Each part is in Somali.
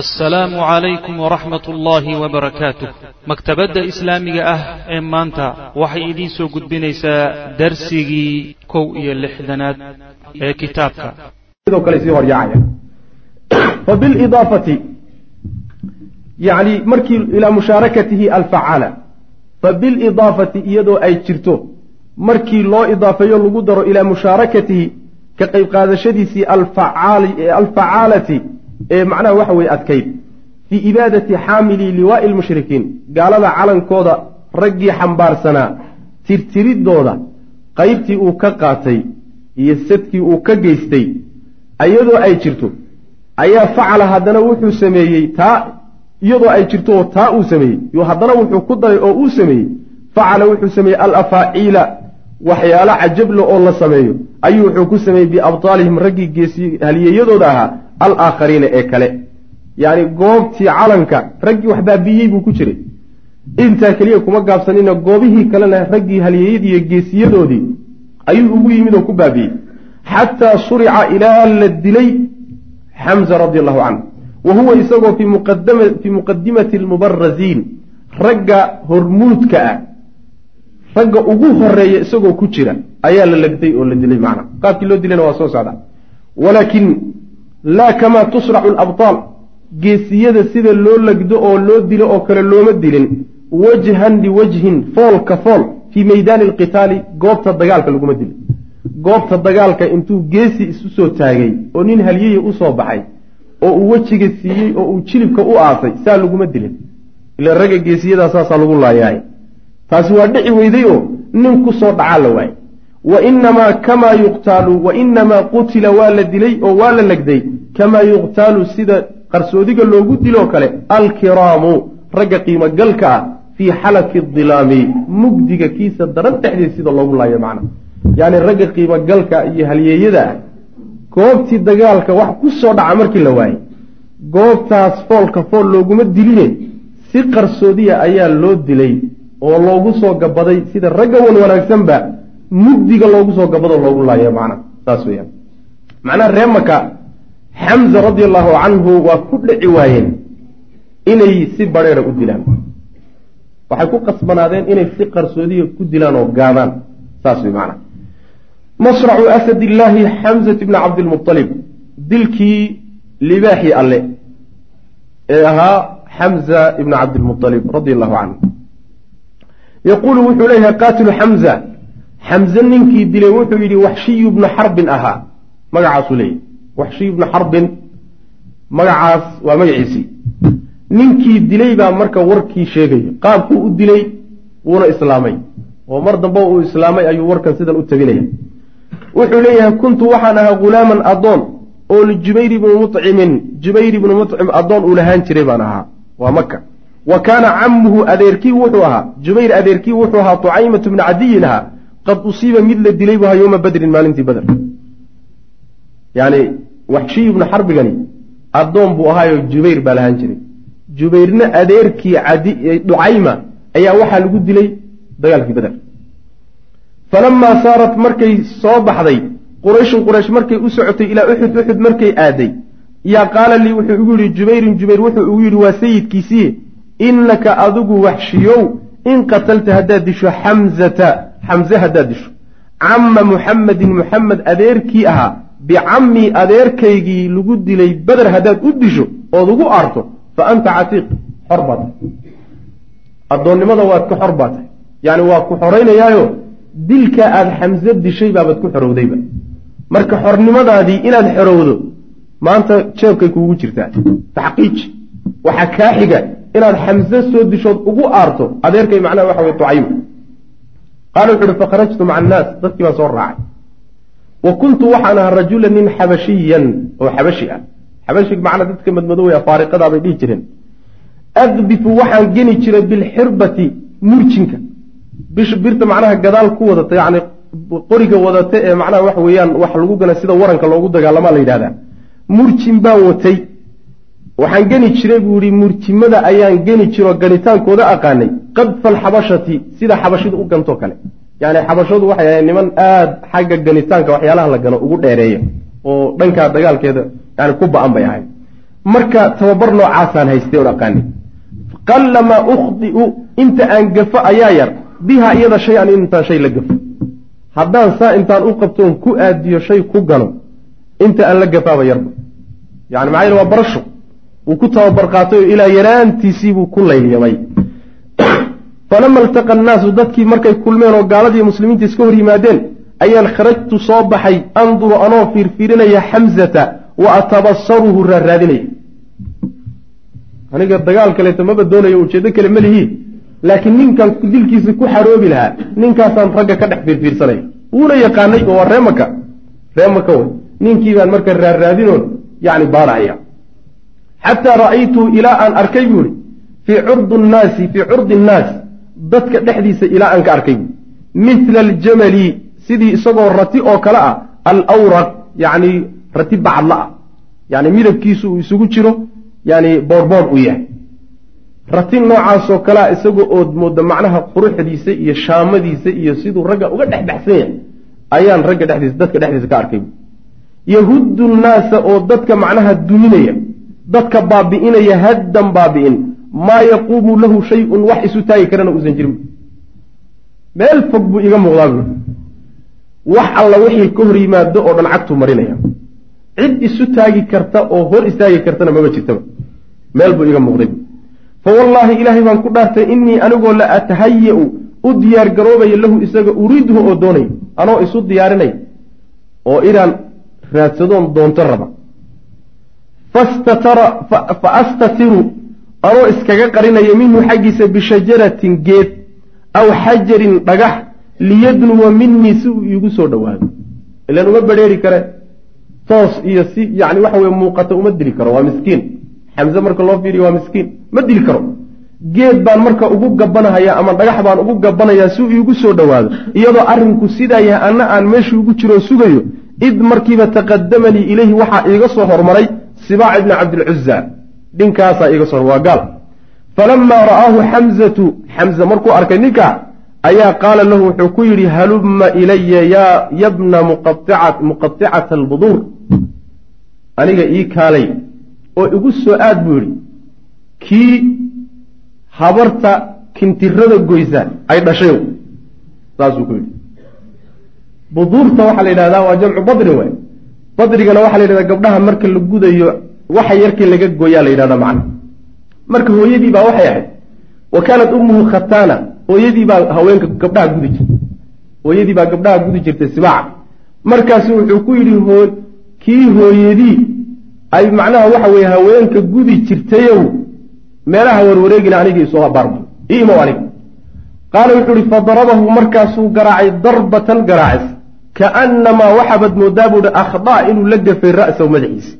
assalaamu calaykum waraxmat ullaahi wabarakaatuh maktabadda islaamiga ah ee maanta waxay idiin soo gudbinaysaa darsigii kow iyo lixdanaad ee kitaabka. Fabilidaafati yani markii ilaa mushaarakatihi alfacaala fabilidaafati iyadoo ay jirto markii loo idaafeeyo lagu daro ilaa mushaarakatihi ka qayb qaadashadiisii alfacaalati ee macnaha waxa weye adkayd. Fii ibaadati xaamili liwaai lmushrikiin. Gaalada calankooda raggii xambaarsanaa tirtiridooda qaybtii uu ka qaatay iyo sadkii uu ka geystay iyadoo ay jirto ayaa facala haddana wuxuu sameeyey taa iyadoo ay jirto oo taa uu sameeyey. Yo haddana wuxuu ku daray oo uu sameeyey. Facala wuxuu sameeyey alafaaciila waxyaalo cajable oo la sameeyo. Ayuu wuxuu ku sameeyey biabtaalihim raggii geesi haliyeyadooda ahaa alaakhariina ee kale. Yacni goobtii calanka raggii wax baabiiyey buu ku jiray. Intaa keliya kuma gaabsanina goobihii kalena raggii haliyeyadii iyo geesiyadoodii ayuu ugu yimid oo ku baabiiyey xataa shurica ilaa la dilay xamza radi allahu canhu. Wa huwa isagoo fii muqadimati almubarasiin ragga hormuudka ah. Ragga ugu horreeya isagoo ku jira ayaa la legday oo la dilay macna. Qaabkii loo dilayna waa soo socda. Walaakin laa kamaa tusracu alabtaal geesiyada sida loo legdo oo loo dilo oo kale looma dilin wajhan liwajhin foolka fool fii meydaani alqitaali goobta dagaalka laguma dilin. Goobta dagaalka intuu geesi isu soo taagay oo nin halyeye u soo baxay oo uu wejiga siiyey oo uu jilibka u aasay saa laguma dilin. Ila ragga geesiyadaa saasaa lagu laayaay taasi waa dhici weyday oo nin ku soo dhacaa la waayey wa inamaa kamaa yuqtaalu wa inamaa qutila waa la dilay oo waa la legday. Kamaa yuqtaalu sida qarsoodiga loogu diloo kale alkiraamu ragga qiimogalka ah fii xalaki dilaami mugdiga kiisa daran dhexdeed sida loogu laayo macna. Yacni ragga qiimogalka iyo halyeeyada ah. Goobtii dagaalka wax ku soo dhaca markii la waayey goobtaas foolka fool looguma diline. Si qarsoodiya ayaa loo dilay oo loogu soo gabaday sida ragga wan wanaagsanba mugdiga loogu soo gabadoo loogu laayo macna saas weyaan macnaha ree maka xamza radi allahu canhu waa ku dhici waayeen inay si badheera u dilaan. Waxay ku qasbanaadeen inay si qarsoodiya ku dilaan oo gaadaan saas wey macna. Masracu asad illaahi xamzat bni cabdilmualib dilkii libaaxii alle ee ahaa xamza ibni cabdilmualib radi allahu canhu yaquulu wuxuu leeyahay qaatilu xamza xamze ninkii dilay wuxuu yidhi waxshiyu bnu xarbin ahaa magacaasuu leeyahy waxshiyu bnu xarbin magacaas waa magaciisii ninkii dilay baa marka warkii sheegaya qaabkuu u dilay wuuna islaamay. Oo mar dambe uu islaamay ayuu warkan sidan u tabinaya wuxuu leeyahay kuntu waxaan ahaa ghulaaman adoon oo lijubayr ibni mucimin jubayr ibni mucim adoon uu lahaan jiray baan ahaa. Waa maka wa kaana camuhu adeerkii wuxuu ahaa jubayr adeerkii wuxuu ahaa tucaymatu bni cadiyin ahaa qad usiiba mid la dilay bu ahaa yowma badrin maalintii bader yani waxshiy ibnu xarbigani addoon buu ahaayo jubayr baa lahaan jiray. Jubayrna adeerkii ducayma ayaa waxaa lagu dilay dagaalkii beder falamaa saarat markay soo baxday qurayshun quraysh markay u socotay ilaa uxud uxud markay aaday. Yaa qaala lii wuxuu igu yidhi jubayrun jubayr wuxuu igu yidhi waa sayidkiisii innaka adigu waxshiyow in qatalta haddaad disho xamzata xamze haddaad disho. Camma muxamedin muxamed adeerkii ahaa bicammi adeerkaygii lagu dilay beder haddaad u disho ood ugu aarto fa anta catiiq xor baa tahay. Addoonnimada waad ka xor baa tahay. Yacni waa ku xoraynayaayo dilka aada xamse dishay baabaad ku xorowdayba. Marka xornimadaadii inaad xorowdo maanta jeebkay kuugu jirtaa. Taxqiij. Waxaa kaa xiga inaad xamse soo dishood ugu aarto adeerkay macnaha waxa weye tucayma qaala wuxu uhi fakharajtu maca annaas dadkii baan soo raacay wa kuntu waxaan ahaa rajula nin xabashiyan oo xabashi ah xabashig macnaa dadka madmadowey afaariqadaa bay dhihi jireen adbifu waxaan geni jiray bilxirbati murjinka birta macnaha gadaal ku wadata yani qoriga wadata ee macnaha waxa weeyaan wax lagu gana sida waranka loogu dagaalamaa la yidhahdaa murjin baan watay waxaan geni jiray buu yihi murjimada ayaan geni jiroo ganitaankooda aqaanay. Qadfa alxabashati sida xabashidu u gantoo kale. Yani xabashadu waxay ahayd niman aada xagga ganitaanka waxyaalaha la gano ugu dheereeya oo dhankaa dagaalkeeda yani ku ba'an bay ahayd marka tababar noocaasaan haystay oon aqaani qallamaa ukhdi'u inta aan gafo ayaa yar. Biha iyada shay an intaan shay la gafo. Haddaan saa intaan u qabtoon ku aadiyo shay ku gano inta aan la gafaaba yarba. Yani maxaa yele waa barasho wuu ku tababar qaatay oo ilaa yaraantiisiibuu ku layliyamay falama iltaqa annaasu dadkii markay kulmeen oo gaaladii muslimiinta iska hor yimaadeen ayaan kharajtu soo baxay anduru anoo fiirfiirinaya xamzata wa atabasaruhu raaraadinaya aniga dagaal kaleeto maba doonayo ujeeddo kale ma lihi laakiin ninkan dilkiisa ku xaroobi lahaa ninkaasaan ragga ka dhex fiirfiirsanaya wuuna yaqaanay oo waa reemaka reemaka wey ninkii baan marka raarraadinoon yani baarahaya xataa ra'aytuhu ilaa aan arkay buu ihi fii curdi nnaasi fii curdi nnaas dadka dhexdiisa ilaa aan ka arkay buui mithla aljamali sidii isagoo rati oo kale ah alawraq yacni rati bacadla ah. Yani midabkiisu uu isugu jiro yani boorboor uu yahay. Rati noocaasoo kalea isagoo ood mooda macnaha quruxdiisa iyo shaamadiisa iyo siduu ragga uga dhex baxsan yahay ayaan ragga dhexdiisa dadka dhexdiisa ka arkay yahuddu nnaasa oo dadka macnaha duminaya dadka baabi'inaya haddan baabi'in maa yaquumu lahu shay-un wax isu taagi karana uusan jirin. Meel fog buu iga muuqdaa buui wax alla wixii ka hor yimaado oo dhan cagtuu marinaya. Cid isu taagi karta oo hor istaagi kartana maba jirtaba. Meel buu iga muuqday fa wallaahi ilaahay baan ku dhaartay innii anigoo la atahaya-u u diyaar garoobaya lahu isaga uriidhu oo doonay. Anoo isu diyaarinay oo inaan raadsadoon doonto raba fa astatiru anoo iskaga qarinaya minhu xaggiisa bishajaratin geed aw xajarin dhagax liyadnuwa minii si uu iigu soo dhowaado ilaan uma bedheeri kare toos iyo si yani waxa weye muuqata uma dili karo waa miskiin xamse marka loo fiiriyo waa miskiin ma dili karo geed baan marka ugu gabanahaya ama dhagax baan ugu gabanayaa si uu iigu soo dhowaado iyadoo arrinku sidaa yahay anna aan meeshii ugu jiroo sugayo id markiiba taqadamanii ilayhi waxaa iiga soo hormaray sibaac ibni cabdilcuza dhinkaasaa iiga soo waa gaal. Falamaa ra'aahu xamzatu xamze markuu arkay ninkaa ayaa qaala lahu wuxuu ku yidhi halumma ilaya yaa yabna muqaicata albuduur. Aniga ii kaalay oo igu soo aad buu yidhi kii habarta kintirada goysa ay dhashayo saasuu ku yidhi. Buduurta waxaa la yidhahdaa waa jamcu badrin waay badrigana waxaa la yidhahdaa gabdhaha marka la gudayo waxa yarkii laga gooyaa la yidhahda macna. Marka hooyadii baa waxay ahayd wa kaanat ummuhu khataana hooyadii baa haweenka gabdhaha gudi jirtay. Hooyadii baa gabdhaha gudi jirtay sibaaca markaasu wuxuu ku yidhi hoo kii hooyadii ay macnaha waxa weeye haweenka gudi jirtayow meelaha warwareegina anigii isoo abaarbu ii aniga. Qaala wuxuu ihi fadarabahu markaasuu garaacay darbatan garaacis kaannamaa waxaabad moodaa buuhi akhdaa inuu la gafay ra'sahu madaxiisa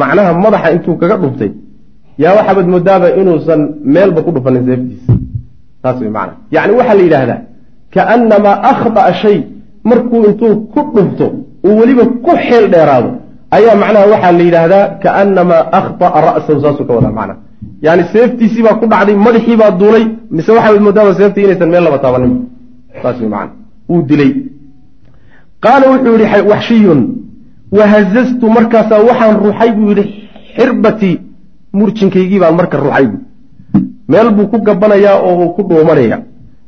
macnaha madaxa intuu kaga dhuftay yaa waxaabad moodaaba inuusan meelba ku dhufanin seeftiisa saas way macana yacni waxaa la yidhaahdaa kaannamaa akhda'a shay markuu intuu ku dhufto uu weliba ku xeel dheeraado. Ayaa macnaha waxaa la yidhaahdaa kaannamaa akhda'a ra'sahu saasuu ka wadaa macnaha yani seeftiisii baa ku dhacday madaxii baa duulay mise waxaabad moodaaba seeftii inaysan meel laba taabanin. Saas way macana wuu dilay qaala wuxuu yihi waxshiyun wahazastu markaasaa waxaan ruxay buu yidhi xirbatii murjinkaygii baan marka ruxay buu meel buu ku gabanayaa oo uu ku dhuumanaya.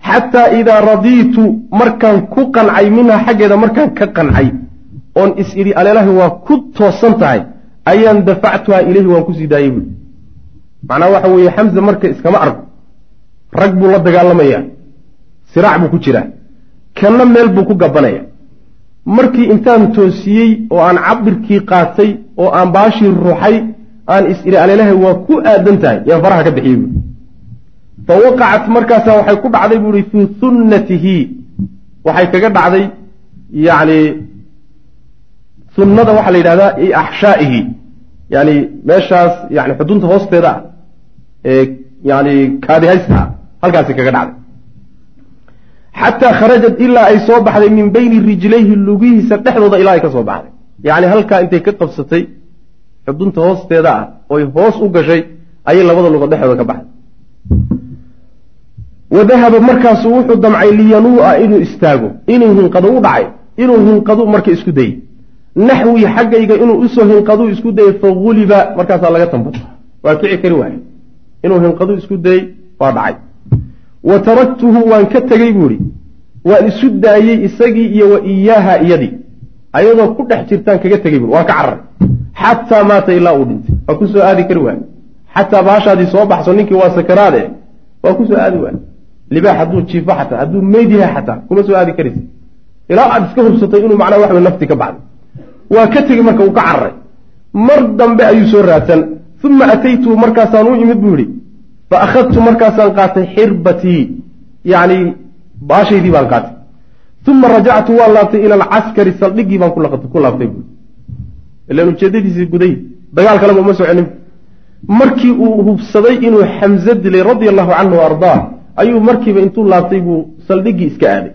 Xataa idaa radiitu markaan ku qancay minhaa xaggeeda markaan ka qancay oon is idhi aleelahi waa ku toosan tahay ayaan dafactuhaa ilayhi waan ku sii daayey buui macnaa waxa weeye xamse marka iskama argo rag buu la dagaalamayaa siraac buu ku jiraa kanna meel buu ku gabanaya markii intaan toosiyey oo aan cabirkii qaatay oo aan baashii ruxay aan is idhi aleelahay waa ku aadan tahay. Yaan faraha ka bixiyey buui fa waqacat markaasaa waxay ku dhacday buu ihi fii sunnatihi. Waxay kaga dhacday yacni sunnada waxaa la yidhahdaa axshaa'ihi. Yani meeshaas yani xudunta hoosteeda ah ee yani kaadihaysta ah halkaasi kaga dhacday xataa kharajat ilaa ay soo baxday min bayni rijlayhi lugihiisa dhexdooda ilaa ay ka soo baxday yacni halkaa intay ka qabsatay xudunta hoosteeda ah oy hoos u gashay ayay labada lugood dhexdooda ka baxday wa dahaba markaasuu wuxuu damcay liyanuu'a inuu istaago inuu hinqado u dhacay inuu hinqadu marka isku dayey naxwii xaggayga inuu u soo hinqaduu isku dayay faguliba markaasaa laga tambata waa kici kari waaye inuu hinqaduu isku dayey waa dhacay wa taraktuhu waan ka tegey buu ihi waan isu daayey isagii iyo wa iyaaha iyadii. Ayadoo ku dhex jirtaan kaga tegey bui waan ka cararay xataa maata ilaa uu dhintay. Waa ku soo aadi kari waaye xataa baashaadii soo baxso ninkii waa sakaraade waa ku soo aadi waaye libaax hadduu jiifo xataa hadduu meyd yahay xataa kuma soo aadi karaysa ilaa aad iska hubsatay inuu macnaa wax wey nafti ka baxday waa ka tegey marka uu ka cararay mar dambe ayuu soo raadsan. Uma ataytuhu markaasaan u imid buu yihi fa akhadtu markaasaan qaatay xirbatii yacni baashaydii baan qaatay uma rajactu waan laabtay ila alcaskari saldhiggii baan ku laabtay bui ilan ujeedadiisii guday dagaal kaleba uma soconin markii uu hubsaday inuu xamse dilay radia allahu canhu wa ardaa ayuu markiiba intuu laabtay buu saldhiggii iska aaday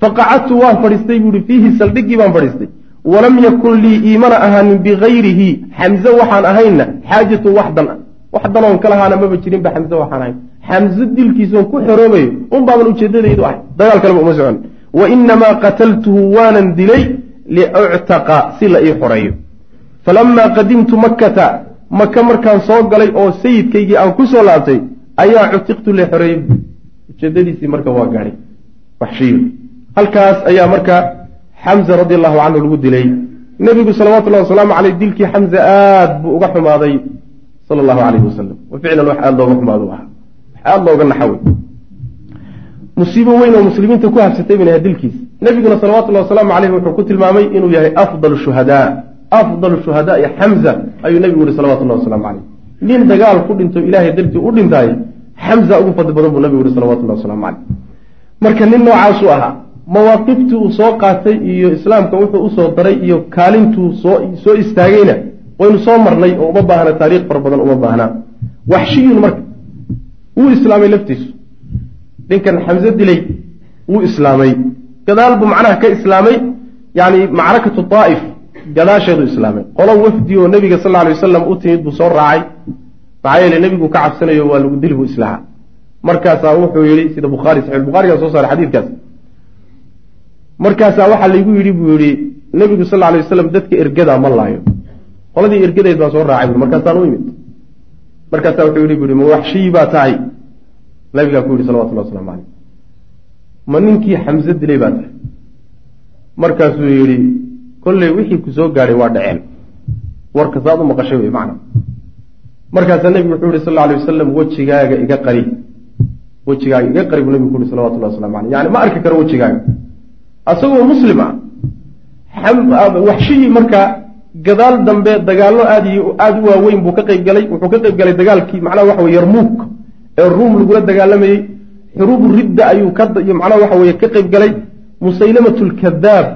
faqacadtu waan fadhiistay buu ihi fiihi saldhiggii baan fadhiistay walam yakun lii iimana ahaanin bigayrihi xamse waxaan ahaynna xaajatun wax dan ah wax danoon ka lahaana maba jirinba xamse waxaan ahayn xamse dilkiisoon ku xoroobayo un ujeedadaydu ahay. Dagaal kaleba uma socon. Wa inamaa qataltuhu waanan dilay liuctaqa si la ii xoreeyo. Falamaa qadimtu makkata maka markaan soo galay oo sayidkaygii aan ku soo laabtay ayaa cutiqtu la xoreeyey. Ujeedadiisii marka waa gaadhay. Waxshiyo halkaas ayaa marka xamza radi allahu canhu lagu dilay. Nebigu salawatullahi wasalaamu caleyh dilkii xamza aad buu uga xumaaday sala allahu calayhi wasalam wa ficlan wax aada looga xumaado ahaa wax aada looga naxawey musiibo weyn oo muslimiinta ku habsatay bin ahaa dilkiisa nebiguna salawatullahi wasalaamu caleyh wuxuu ku tilmaamay inuu yahay afdalu shuhadaa afdalu shuhadaai xamza ayuu nebigu yihi salawatullahi wasalaamu caleyh nin dagaal ku dhinto ilaahay dartii u dhintaay xamza ugu fadli badan buu nebigu yihi salawatullahi waslamu caleyh marka nin noocaasuu ahaa mawaaqiftii uu soo qaatay iyo islaamka wuxuu u soo daray iyo kaalintuu soo soo istaagayna waynu soo marnay oo uma baahna taariikh fara badan uma baahnaa waxshiyun marka wuu islaamay laftiisu. Ninkan xamse dilay wuu islaamay. Gadaal buu macnaha ka islaamay yani macrakatu daa'if gadaasheedu islaamay. Qolo wafdi oo nebiga sal alay wasalam u timid buu soo raacay. Maxaa yeele nebigu ka cabsanayo waa lagu dili buu islaha markaasaa wuxuu yihi sida bukhaari saxi bukharigaa soo saaray xadiidkaas. Markaasaa waxaa laygu yidhi buu yihi nebigu sal alay wasalam dadka ergadaa ma laayo qoladii ergadeed baan soo raacay bui markaasaan u imid. Markaasaa wuxuu yihi bu yihi ma waxshiyi baa tahay? Nabigaa ku yihi salawatullah waslamu caleyh ma ninkii xamse dilay baa tahay? Markaasuu yidhi kolley wixii ku soo gaadhay waa dhaceen. Warka saad u maqashay wey macna. Markaasaa nebigu wuxuu yihi sal lla alay wasalam wejigaaga iga qari. Wejigaaga iga qari buu nebigu ku yihi salawatullahi waslamu caleyh yani ma arki karo wejigaaga. Asagoo muslim ah waxshihii marka gadaal dambe dagaallo aad aada u waaweyn buu ka qayb galay wuxuu ka qayb galay dagaalkii macnaha waxa weye yarmuuk ee ruum lagula dagaalamayey xuruubu ridda ayuu macnaha waxa weye ka qayb galay. Musaylamatu lkadaab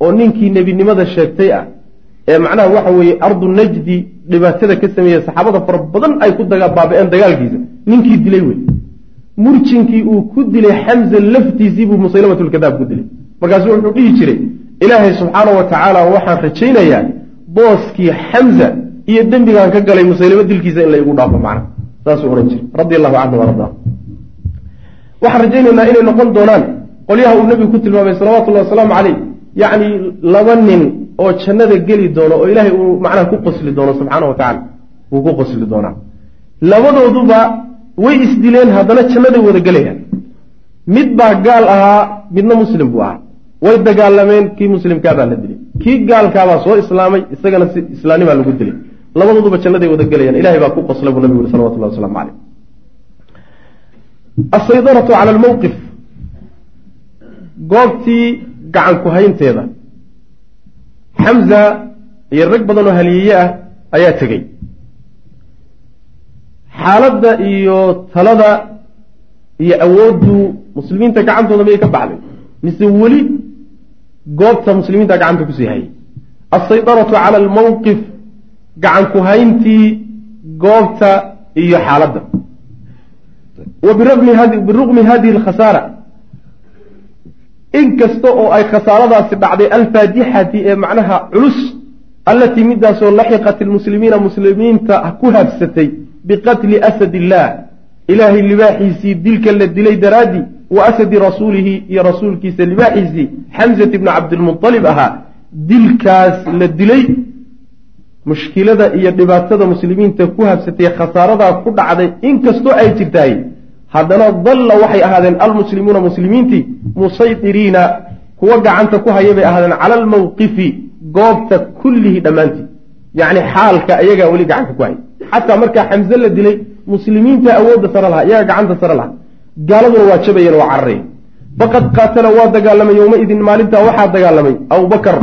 oo ninkii nebinimada sheegtay ah ee macnaha waxa weeye ardu najdi dhibaatada ka sameeyey saxaabada fara badan ay ku baaba-een dagaalkiisa. Ninkii dilay wey. Murjinkii uu ku dilay xamza laftiisii buu musaylamatu lkadaab ku dilay. Markaasu wuxuu dhihi jiray ilaahay subxaana wa tacaala waxaan rajaynayaa booskii xamza iyo dembigaan ka galay musaylimo dilkiisa in la igu dhaafo macna saasuu odhan jiray radi allahu canhu arda. Waxaan rajaynaynaa inay noqon doonaan qolyaha uu nebigu ku tilmaamay salawatullahi wasalaamu caleyh yacni laba nin oo jannada geli doono oo ilaahay uu macnaha ku qosli doono subxaana wa tacala wuu ku qosli doonaa. Labadooduba way isdileen haddana jannaday wada gelayaan. Mid baa gaal ahaa midna muslim buu ahaa way dagaalameen kii muslimkaabaa la dilay. Kii gaalkaabaa soo islaamay isagana si islaanimaa lagu dilay. Labadooduba jannaday wada gelayaan. Ilahay baa ku qosla buu nabigu yuri salawatullah waslamu caleyh asaydaratu cala almowqif goobtii gacan ku haynteeda xamza iyo rag badan oo haliyeeye ah ayaa tegey. Xaaladda iyo talada iyo awooddu muslimiinta gacantooda miyay ka baxday? Mise weli goobta muslimiinta gacanta ku sii hayay. Alsaydaratu cala almowqif gacan ku hayntii goobta iyo xaaladda. Wa birugmi hadihi alkhasaara. In kasta oo ay khasaaradaasi dhacday alfaadixati ee macnaha culus allatii midaasoo laxiqat ilmuslimiina muslimiinta ku habsatay biqatli asad illah. Ilaahay libaaxiisii dilka la dilay daraaddii wa asadi rasuulihi iyo rasuulkiisa libaaxiisii xamzat ibni cabdilmualib ahaa dilkaas la dilay mushkilada iyo dhibaatada muslimiinta ku habsatay khasaaradaa ku dhacday inkastoo ay jirtaay haddana dalla waxay ahaadeen almuslimuuna muslimiintii musayiriina kuwa gacanta ku haya bay ahaadeen cala almawqifi goobta kullihi dhammaantii yacni xaalka iyagaa weli gacanta ku haya xataa markaa xamse la dilay muslimiinta awoodda sare lahaa iyaga gacanta sare lahaa gaaladuna waa jabayeen waa carareen faqad qaatala waa dagaalamay yowmaidin maalintaa waxaa dagaalamay abubakar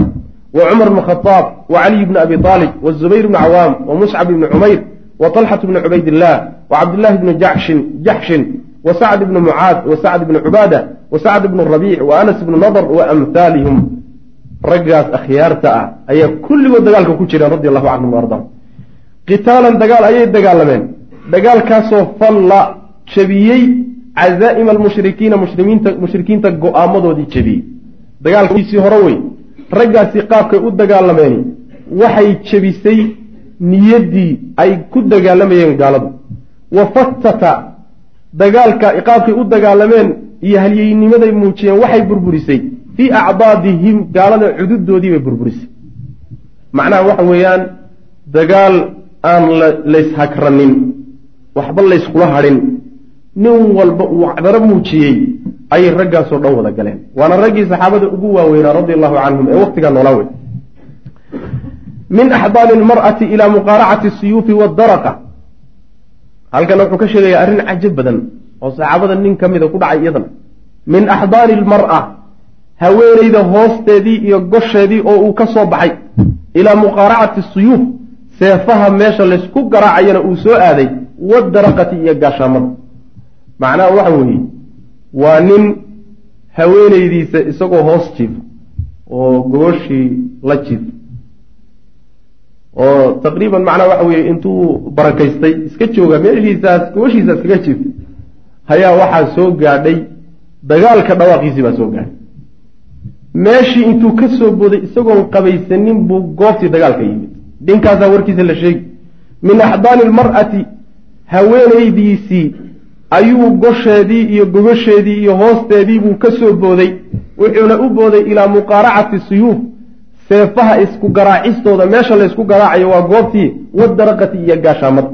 wa cumar bnu khadaab wa caliy bni abi aalib wa zubayr bni cawaam wa muscab ibni cumayr wa talxat bni cubaydillaah wa cabdillahi bni jaxshin jaxshin wa sacd bni mucaad wa sacd bni cubaada wa sacd bni rabiic wa anas bni nadr wa amhaalihim raggaas akhyaarta ah ayaa kulligood dagaalka ku jireen radi allahu canhum ardaahum qitaalan dagaal ayay dagaalameen. Dagaalkaasoo falla jabiyey cazaa'ima almushrikiina muslimiinta mushrikiinta go'aamadoodii jebiyey dagaalkiisii hore wey raggaasi qaabkay u dagaalameen waxay jebisay niyaddii ay ku dagaalamayeen gaaladu wa fattata dagaalka qaabkay u dagaalameen iyo halyeynimaday muujiyeen waxay burburisay fii acdaadihim gaalada cududoodii bay burburisay macnaha waxa weeyaan dagaal aan layshakranin waxba layskula hadhin nin walba uu cdaro muujiyey ayay raggaasoo dhan wada galeen. Waana raggii saxaabada ugu waaweynaa radi allahu canhum ee waktigaa noolaa wey min axdaani lmar'ati ilaa muqaaracati siyuufi wadaraqa halkana wuxuu ka sheegayaa arrin cajab badan oo saxaabada nin ka mida ku dhacay iyadana min axdaani lmar'a haweeneyda hoosteedii iyo gosheedii oo uu ka soo baxay ilaa muqaaracati suyuuf seefaha meesha laysku garaacayana uu soo aaday wadaraqati iyo gaashaamada macnaha waxa weeye waa nin haweeneydiisa isagoo hoos jiifa oo gogoshii la jiifa oo taqriiban macnaha waxa weeye intuu barakaystay iska jooga meeshiisaas gogoshiisa iskaga jiifa hayaa waxaa soo gaadhay dagaalka dhawaaqiisii baa soo gaadhay. Meeshii intuu ka soo booday isagoon qabaysanin buu goobtii dagaalka yimid. Dhinkaasaa warkiisa la sheegi. Min axdaani lmar'ati haweenaydiisii ayuu gosheedii iyo gogosheedii iyo hoosteedii buu ka soo booday. Wuxuuna u booday ilaa muqaaracati suyuuf. Seefaha isku garaacistooda meesha laysku garaacayo waa goobtii wadaraqati iyo gaashaamada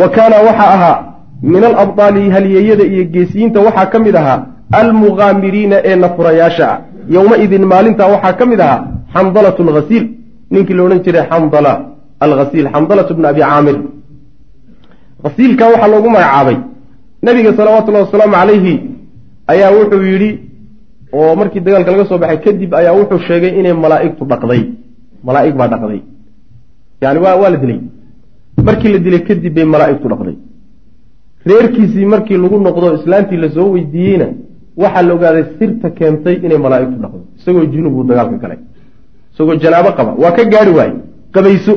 wa kaana waxaa ahaa min alabdaali halyeeyada iyo geesiyiinta waxaa ka mid ahaa almuqaamiriina ee nafurayaasha ah. Yowmaidin maalintaa waxaa ka mid ahaa xandalatu alghasiil ninkii la odhan jiray xandala alghasiil xandalatu bni abi caamir. Hasiilka waxaa loogu magacaabay nabiga salawaatullahi wasalaamu calayhi ayaa wuxuu yidhi oo markii dagaalka laga soo baxay kadib ayaa wuxuu sheegay inay malaa'igtu dhaqday. Malaa'ig baa dhaqday. Yani waa waa la dilay. Markii la dilay kadib bay malaa'igtu dhaqday. Reerkiisii markii lagu noqdo islaantii la soo weydiiyeyna waxaa la ogaaday sirta keentay inay malaa'igtu dhaqdo isagoo junub buu dagaalka galay. Isagoo janaabo qaba. Waa ka gaari waaye. Qabayso.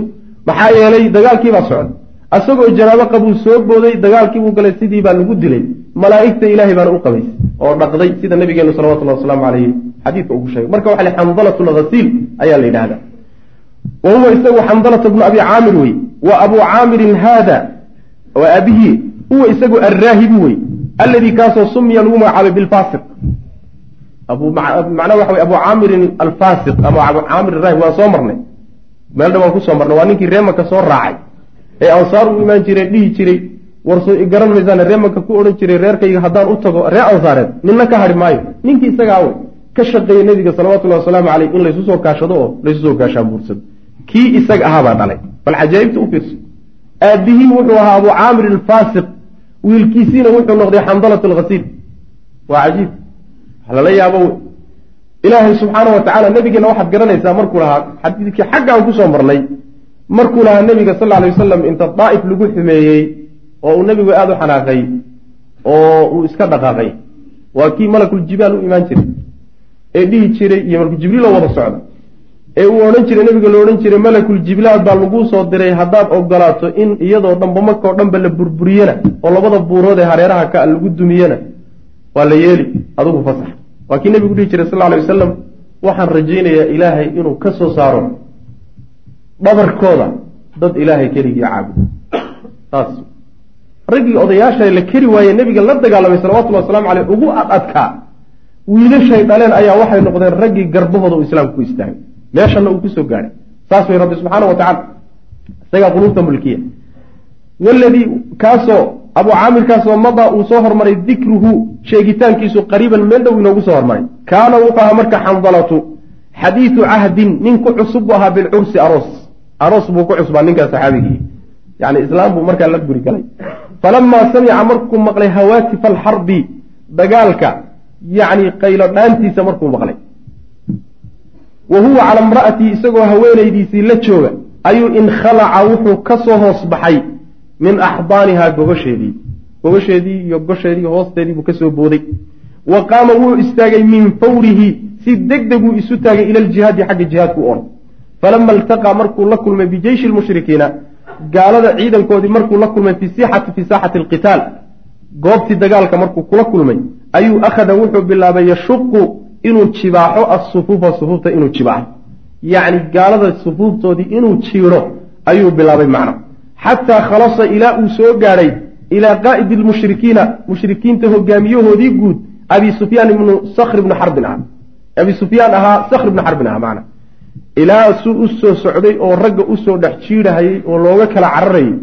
Maxaa yeelay dagaalkiibaa socda asagoo janaabo qabuu soo booday dagaalkiibuu galay sidii baa lagu dilay. Malaa'igta ilaahay baana u qabaysay oo dhaqday sida nabigeenu salawatullahi wasalaamu caleyhi xadiidka ugu sheegay. Marka waxa xandalatu lghasiil ayaa la yidhahdaa wa huwa isagu xandalata bnu abi caamir wey. Wa abuu caamirin haada waa aabihii huwa isagu arraahibu wey. Alladii kaasoo sumiya lagu magacaabay bilfasiq macnaha waxa wey abu caamirin alfasiq ama abu caamir araahib waan soo marnay. Meel dhan waan ku soo marnay waa ninkii reemanka soo raacay ee ansaar u imaan jiray dhihi jiray. Warsoo garan maysaan reemanka ku odhan jiray reerkayga haddaan u tago reer ansaareed ninna ka hadhi maayo. Ninkii isagaa wey ka shaqeeyey nabiga salawatullahi wasalaamu caleyh in laysu soo kaashado oo laysu soo gaashaanbuursado kii isaga ahaabaa dhalay. Bal cajaa'ibta u fiirso. Aabihii wuxuu ahaa abu caamir alfasiq wiilkiisiina wuxuu noqday xandalat alghasiil waa cajiib. Wax lala yaabo wey. Ilaahay subxaana wa tacala nabigeena waxaad garanaysaa markuu lahaa xadiidkii xaggaan ku soo marnay markuu lahaa nebiga sal alay wasalam inta daa'if lagu xumeeyey oo uu nebigu aada u xanaaqay oo uu iska dhaqaaqay waa kii malakuljibaal u imaan jiray ee dhihi jiray iyo malakuljibriiloo wada socda. Ee uu odhan jiray nebiga la odhan jiray malakuljibilaad baa laguu soo diray haddaad ogolaato in iyadoo dhanba markao dhanba la burburiyana oo labada buurood ee hareeraha ka lagu dumiyana waa la yeeli adigu fasax. Waa kii nebigu dhihi jiray sal alay wasalam waxaan rajaynayaa ilaahay inuu ka soo saaro dhabarkooda dad ilaahay keligii caabudo saas raggii odayaasha la keri waaye nebiga la dagaalamay salawatullahi waslamu caleyh ugu ad adkaa wiilashay dhaleen ayaa waxay noqdeen raggii garbahooda uu islaamku ku istaagay meeshana uu ku soo gaadhay saas way rabbi subxaana wa tacala isagaa quluubta mulkiya. Waladii kaasoo abu caamirkaasoo madaa uu soo hormaray dikruhu sheegitaankiisu qariiban meel dhow inoogu soo hormaray. Kaana wuxuu ahaa marka xandalatu xadiidu cahdin nin ku cusub buu ahaa bilcursi aroos aroos buu ku cusbaa ninkaa saxaabigii. Yani islaam buu markaa la guri galay. Falamaa samica markuu maqlay hawaatifa alxarbi dagaalka yacni qaylo dhaantiisa markuu maqlay. Wa huwa cala imra'atii isagoo haweenaydiisii la jooga ayuu inkhalaca wuxuu ka soo hoos baxay min axdaanihaa gogosheedii. Gogosheedii iyo gosheedii hoosteedii buu ka soo booday. Wa qaama wuu istaagay min fawrihi si deg deguu isu taagay ila aljihaadi xagga jihaadku orday falama iltaqaa markuu la kulmay bijeyshi lmushrikiina gaalada ciidankoodii markuu la kulmay fi sixati fi saaxati alqitaal goobtii dagaalka markuu kula kulmay ayuu akhada wuxuu bilaabay yashuqu inuu jibaaxo asufuufa sufuufta inuu jibaaxo yacni gaalada sufuuftoodii inuu jiiro ayuu bilaabay macna xataa khalasa ilaa uu soo gaadhay ilaa qaa'idi lmushrikiina mushrikiinta hogaamiyahoodii guud abi sufyaan ibnu sakr ibnu xarbin ah abi sufyaan ahaa sakr ibnu xarbin ah macna ilaa suu u soo socday oo ragga u soo dhex jiidhahayay oo looga kala cararayay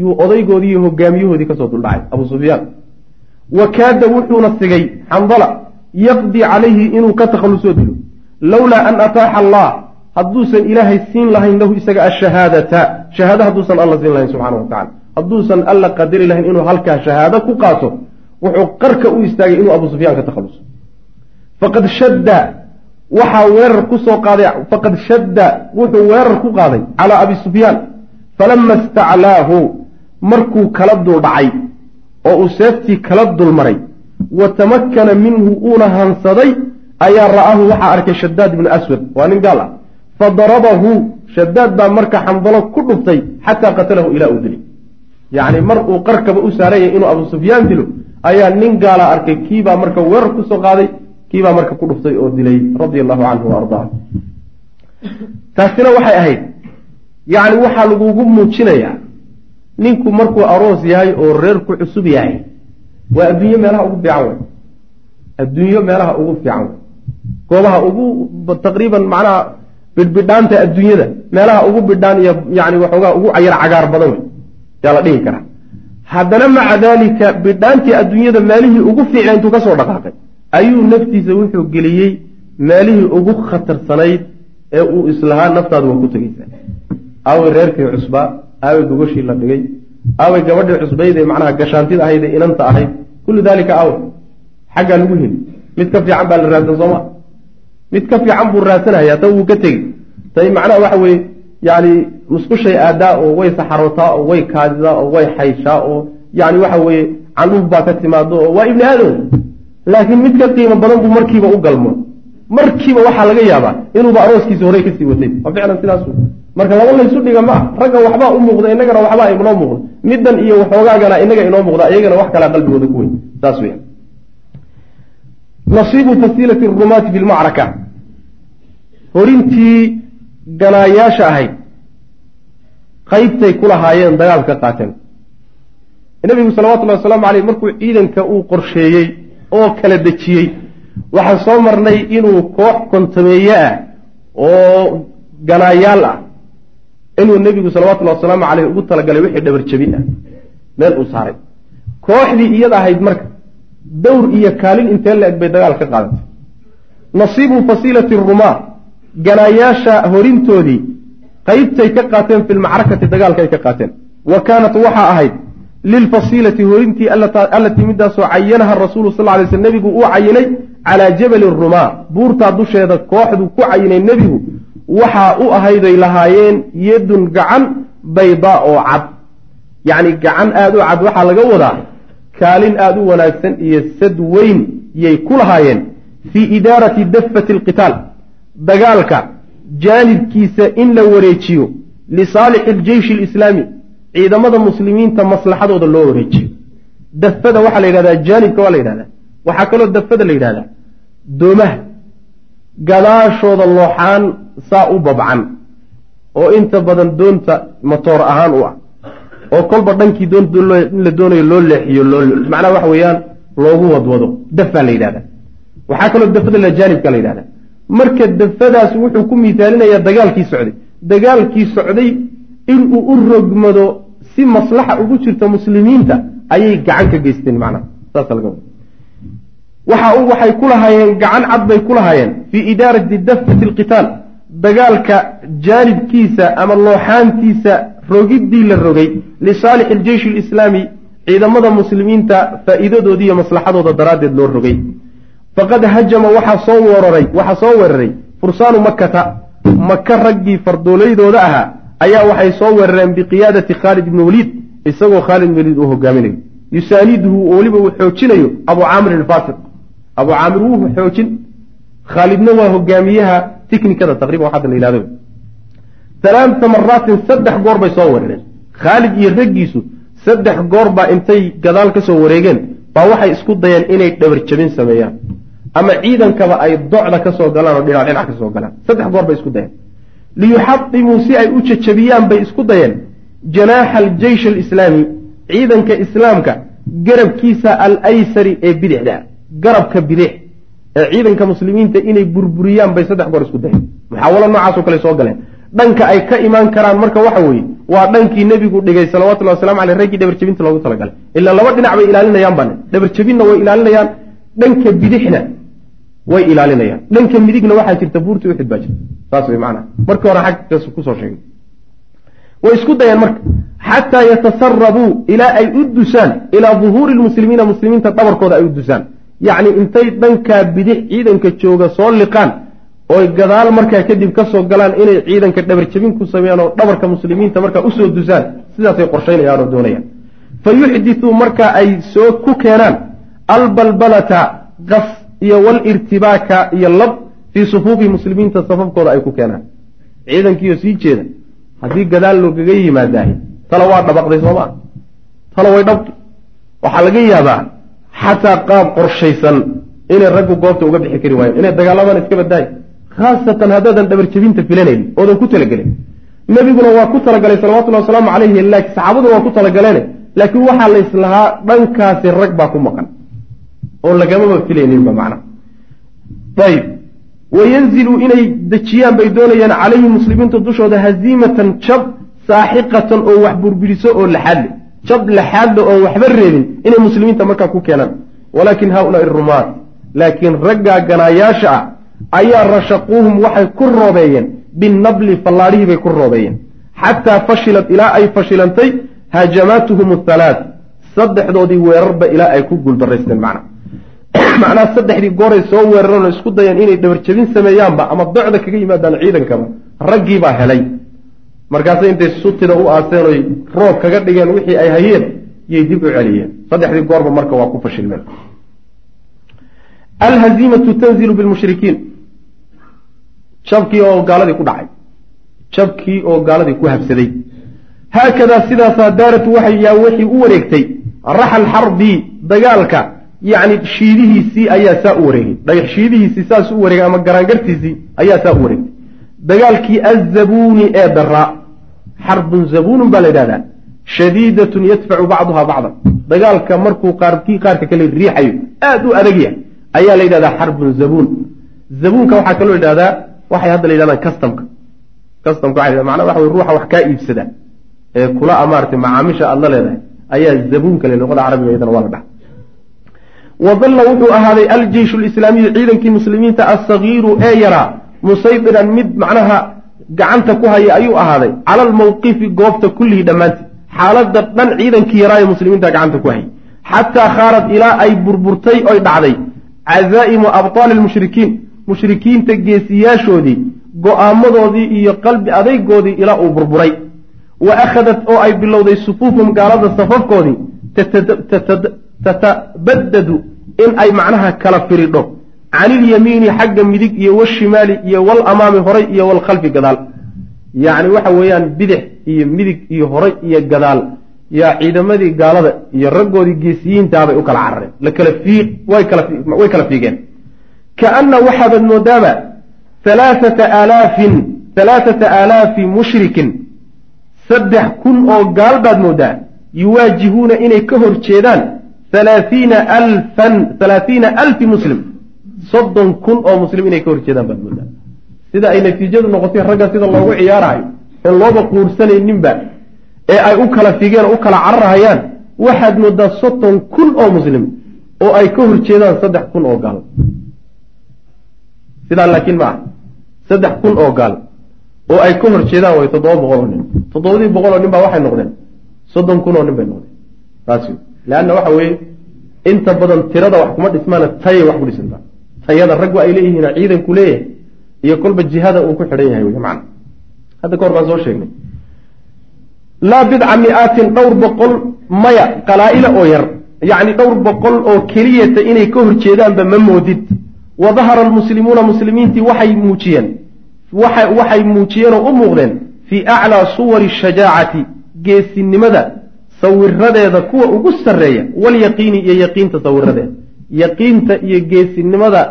yuu odaygoodii iyo hogaamiyahoodii ka soo duldhacay abu sufyaan. Wa kaada wuxuuna sigay xandala yaqdii calayhi inuu ka takhallusoo dilo. Lowlaa an ataaxa allah hadduusan ilaahay siin lahayn lahu isaga ashahaadata. Shahaado hadduusan alla siin lahayn subxana wa tacala hadduusan alla qadari lahayn inuu halkaa shahaado ku qaato wuxuu qarka u istaagay inuu abu sufyaan ka takhalluso faqad shadda waxaa weerar ku soo qaaday faqad shadda wuxuu weerar ku qaaday calaa abi sufyaan. Falama istaclaahu markuu kala duldhacay oo uu seeftii kala dulmaray wa tamakkana minhu uuna hansaday ayaa ra'aahu waxaa arkay shadaad ibnu aswad waa nin gaal ah. Fa darabahu shadaad baa marka xandalo ku dhuftay xataa qatalahu ilaa uu dilay. Yacni mar uu qarkaba u saaranyay inuu abu sufyaan dilo ayaa nin gaala arkay kiibaa marka weerar ku soo qaaday kiibaa marka ku dhuftay oo dilay radia allahu canhu wa ardaa taasina waxay ahayd. Yacni waxaa lagugu muujinayaa ninku markuu aroos yahay oo reerku cusub yahay waa adduunyo meelaha ugu fiican wey adduunyo meelaha ugu fiican wey goobaha ugu taqriiban macnaha bidhbidhaanta adduunyada meelaha ugu bidhaan iyo yani waxoogaa ugu cayar cagaar badan wey yaa la dhihi karaa. Haddana maca daalika bidhaantii adduunyada meelihii ugu fiicna intuu ka soo dhaqaaqay ayuu naftiisa wuxuu geliyey meelihii ugu khatarsanayd ee uu islahaa naftaadu waa ku tegeysaa aaway reerkii cusbaa aaway gogoshii la dhigay aaway gabadhii cusbayd ee macnaha gashaantida ahayd ee inanta ahayd. Kullu daalika aaway xaggaa lagu heli. Mid ka fiican baa la raadsan sooma mid ka fiican buu raadsanhayaa ta wuu ka tegey. Tay macnaha waxa weeye yani musqushay aadaa oo way saxarootaa oo way kaadidaa oo way xayshaa oo yani waxa weeye candhuuf baa ka timaado oo waa ibni aadam laakiin mid ka qiimo badan buu markiiba u galmo. Markiiba waxaa laga yaabaa inuuba arooskiisa horey ka sii watay. Waa ficlan sidaas marka laba laysu dhiga ma ah ragga waxbaa u muuqda inagana waxbaa inoo muuqda. Middan iyo waxoogaagana inaga inoo muuqda iyagana wax kalaa qalbigooda ku weyn. Saas weya nasiibu fasiilati rumaati fi lmacraka horintii ganaayaasha ahayd qaybtay ku lahaayeen dagaalka qaateen. Nabigu salawatullahi wasalaamu caleyh markuu ciidanka uu qorsheeyey oo kala dejiyey. Waxaan soo marnay inuu koox kontameeye ah oo ganaayaal ah. Inuu nebigu salawatullahi wasalaamu caleyh ugu talagalay wixii dhabar jabin ah. Meel uu saaray. Kooxdii iyada ahayd marka dowr iyo kaalin intee la eg bay dagaal ka qaadatay. Nasiibu fasiilati rumaa ganaayaasha horintoodii qaybtay ka qaateen fi lmacrakati dagaalka ay ka qaateen. Wa kaanat waxaa ahayd lilfasiilati horintii allatii midaasoo cayanaha rasuulu sal lay sl nebigu uu cayinay calaa jabali rumaa buurtaa dusheeda kooxdu ku cayinay nebigu waxaa u ahayday lahaayeen yadun gacan baydaa oo cad yacni gacan aada u cad waxaa laga wadaa kaalin aada u wanaagsan iyo sad weyn yay ku lahaayeen fii idaarati dafati alqitaal dagaalka jaanibkiisa in la wareejiyo lisaalixi aljeyshi alislaami ciidamada muslimiinta maslaxadooda loo wareejiyo. Dafada waxaa la yidhahdaa jaanibka waa la yidhahdaa. Waxaa kaloo dafada la yidhahdaa. Doomaha gadaashooda looxaan saa u babcan oo inta badan doonta matoor ahaan u ah. Oo kolba dhankii doonta in la doonayo loo leexiyo loo macnaha waxa weeyaan loogu wadwado. Dafaa la yidhahdaa. Waxaa kaloo dafada la jaanibka la yidhahdaa. Marka dafadaas wuxuu ku miisaalinayaa dagaalkii socday. Dagaalkii socday inuu u rogmado si maslaxa ugu jirta muslimiinta ayay gacan ka geysteen macnaha saasa laga wada. Waxa waxay ku lahaayeen gacan cad bay ku lahaayeen fii idaarati dafati alqitaal dagaalka jaanibkiisa ama looxaantiisa rogiddii la rogay lisaalixi aljeyshi alislaami ciidamada muslimiinta faa'iidadoodi iyo maslaxadooda daraaddeed loo rogay. Faqad hajama waxaa soo weeraray waxaa soo weeraray fursaanu makkata maka raggii fardooleydooda ahaa ayaa waxay soo weerareen biqiyaadati khaalid ibni waliid isagoo khaalid ibn waliid uu hogaaminayo yusaaniduhu weliba uu xoojinayo abu caamirin alfaasiq abu caamir wuu xoojin. Khaalidna waa hogaamiyaha tiknikada taqriban hadda la yihahdo alaata maraatin saddex goor bay soo weerareen. Khaalid iyo raggiisu saddex goor baa intay gadaal ka soo wareegeen baa waxay isku dayeen inay dhabar jabin sameeyaan. Ama ciidankaba ay docda ka soo galaan oo dhinac dhinac ka soo galaan. Saddex goor bay isku dayeen liyuxadimuu si ay u jajabiyaan bay isku dayeen. Janaaxa aljeysh alislaami ciidanka islaamka garabkiisa al aysari ee bidixda garabka bidix ee ciidanka muslimiinta inay burburiyaan bay saddex goor isku dayeen. Muxaawalo noocaasoo kale soo galeen. Dhanka ay ka imaan karaan marka waxa weeye waa dhankii nebigu dhigay salawatullahi wasalamu aleyh raggii dhabarjabinta loogu talagalay. Ilaa laba dhinac bay ilaalinayaan bane dhabarjabinna way ilaalinayaan dhanka bidixna way ilaalinayaan. Dhanka midigna waxaa jirta buurta uxid baa jirta. Saas way macnaha markii hore xaggaas ku soo sheegay. Way isku dayeen marka. Xataa yatasarabuu ilaa ay u dusaan. Ilaa duhuuri lmuslimiina muslimiinta dhabarkooda ay u dusaan. Yacni intay dhankaa bidix ciidanka jooga soo liqaan. Oy gadaal markaa kadib ka soo galaan inay ciidanka dhabarjabin ku sameeyaan oo dhabarka muslimiinta markaa u soo dusaan. Sidaasay qorshaynayaan oo doonayaan. Fa yuxdithuu marka ay soo ku keenaan. Albalbalata qas iyo walirtibaaka iyo lab fii sufuufi muslimiinta safafkooda ay ku keenaan. Ciidankiioo sii jeeda haddii gadaal loogaga yimaadaahy tala waa dhabaqday soomaa tala way dhabqi waxaa laga yaabaa xataa qaab qorshaysan inay raggu goobta uga bixi kari waayeen inay dagaalamaan iska badaayo khaasatan haddaadan dhabarjabinta filanaynin oodan ku talagelin nebiguna waa ku talagalay salawatullahi wasalaamu calayhi laakiin saxaabaduna waa ku talagaleene laakiin waxaa la islahaa dhankaasi rag baa ku maqan oo lagamaba filayninba macna ayib wayanzilu inay dejiyaan bay doonayaan calayhi muslimiinta dushooda haziimatan jab saaxiqatan oo wax burburiso oo laxaadle jab laxaadle oon waxba reebin inay muslimiinta markaa ku keenaan. Walaakin haaulaai rumaat laakiin raggaa ganaayaasha ah ayaa rashaquuhum waxay ku roobeeyeen. Binabli fallaadhihii bay ku roobeeyeen. Xataa fashilat ilaa ay fashilantay hajamaatuhum athalaat saddexdoodii weerarba ilaa ay ku guuldaraysteen macna macnaha saddexdii gooray soo weerareen oo isku dayeen inay dhabarjabin sameeyaanba ama docda kaga yimaadaan ciidankaba raggiibaa helay. Markaasay intay sutida u aaseen oy roob kaga dhigeen wixii ay hayeen yay dib u celiyeen. Saddexdii goorba marka waa ku fashilmeen. Alhaziimatu tanzilu bilmushrikiin. Jabkii oo gaaladii ku dhacay. Jabkii oo gaaladii ku habsaday. Haakadaa sidaasaa daaratu waxay yaa wixii u wareegtay. Raxal xarbi dagaalka yacni shiidihiisii ayaa saa u wareegay. Dhagax shiidihiisii saas u wareegay ama garaangartiisii ayaa saa u wareegay. Dagaalkii azabuuni ee daraa xarbun zabuunun baa la yidhahdaa shadiidatun yadfacu bacduha bacdan. Dagaalka markuu qaarkii qaarka kale riixayo aada u adag yahay ayaa la yidhahdaa xarbun zabuun. Zabuunka waxaa kaloo yidhahdaa waxay hadda la yidhahdaan customka. Customka waxa macnaa waxa wey ruuxa wax kaa iibsada ee kula amaartay macaamisha aada la leedahay ayaa zabuunka le luqada carabiga iyadana waa la dhaha wadalla wuxuu ahaaday aljeyshu lislaamiyu ciidankii muslimiinta assagiiru ee yaraa musaydiran mid macnaha gacanta ku haya ayuu ahaaday cala almawqifi goobta kullihii dhammaantii xaaladda dhan ciidankii yaraa ee muslimiinta gacanta ku hayay xataa khaarad ilaa ay burburtay oy dhacday casaa'imu abtaali lmushrikiin mushrikiinta geesiyaashoodii go'aamadoodii iyo qalbi adaygoodii ilaa uu burburay wa akhadat oo ay bilowday sufuufum gaalada safafkoodii tatabadadu in ay macnaha kala firidho. Can ilyamiini xagga midig iyo washimaali iyo walamaami horay iyo walkhalfi gadaal. Yacni waxa weeyaan bidix iyo midig iyo horay iyo gadaal. Yaa ciidamadii gaalada iyo raggoodii geesiyiintaabay u kala carareen. Lakala fiiq way kala fiigeen. Kaana waxaabaad moodaaba halaaata aalaafin halaaata aalaafi mushrikin. Saddex kun oo gaal baad moodaa yuwaajihuuna inay ka hor jeedaan halaaiina alfan halaathiina alfi muslim. Soddon kun oo muslim inay ka horjeedaan baad moodaa. Sida ay natiijadu noqotay ragga sida loogu ciyaarayo en looba quursanayninba ee ay u kala figeen oo u kala cararhayaan waxaad moodaa soddon kun oo muslim oo ay ka horjeedaan saddex kun oo gaal. Sidaa laakiin ma ah saddex kun oo gaal oo ay ka horjeedaan way toddoba boqol oo nin. Toddobadii boqol oo nin baa waxay noqdeen. Soddon kun oo nin bay noqdeen. Taas leanna waxa weeye inta badan tirada wax kuma dhismaana tayay wax ku dhisantaa tayada raggu ay leeyihiin ciidanku leeyahay iyo kolba jihada uu ku xidhan yahay wey hadda kahor baan soo sheegnay laa bidca mi-aatin dhowr boqol maya qalaa-ila oo yar yacni dhowr boqol oo keliyata inay ka horjeedaanba ma moodid wa dahara almuslimuuna muslimiintii waxay muujiyeen waxay muujiyeen oo u muuqdeen fii aclaa suwari shajaacati geesinimada sawiradeeda kuwa ugu sarreeya walyaqiini iyo yaqiinta sawiradeeda yaqiinta iyo geesinimada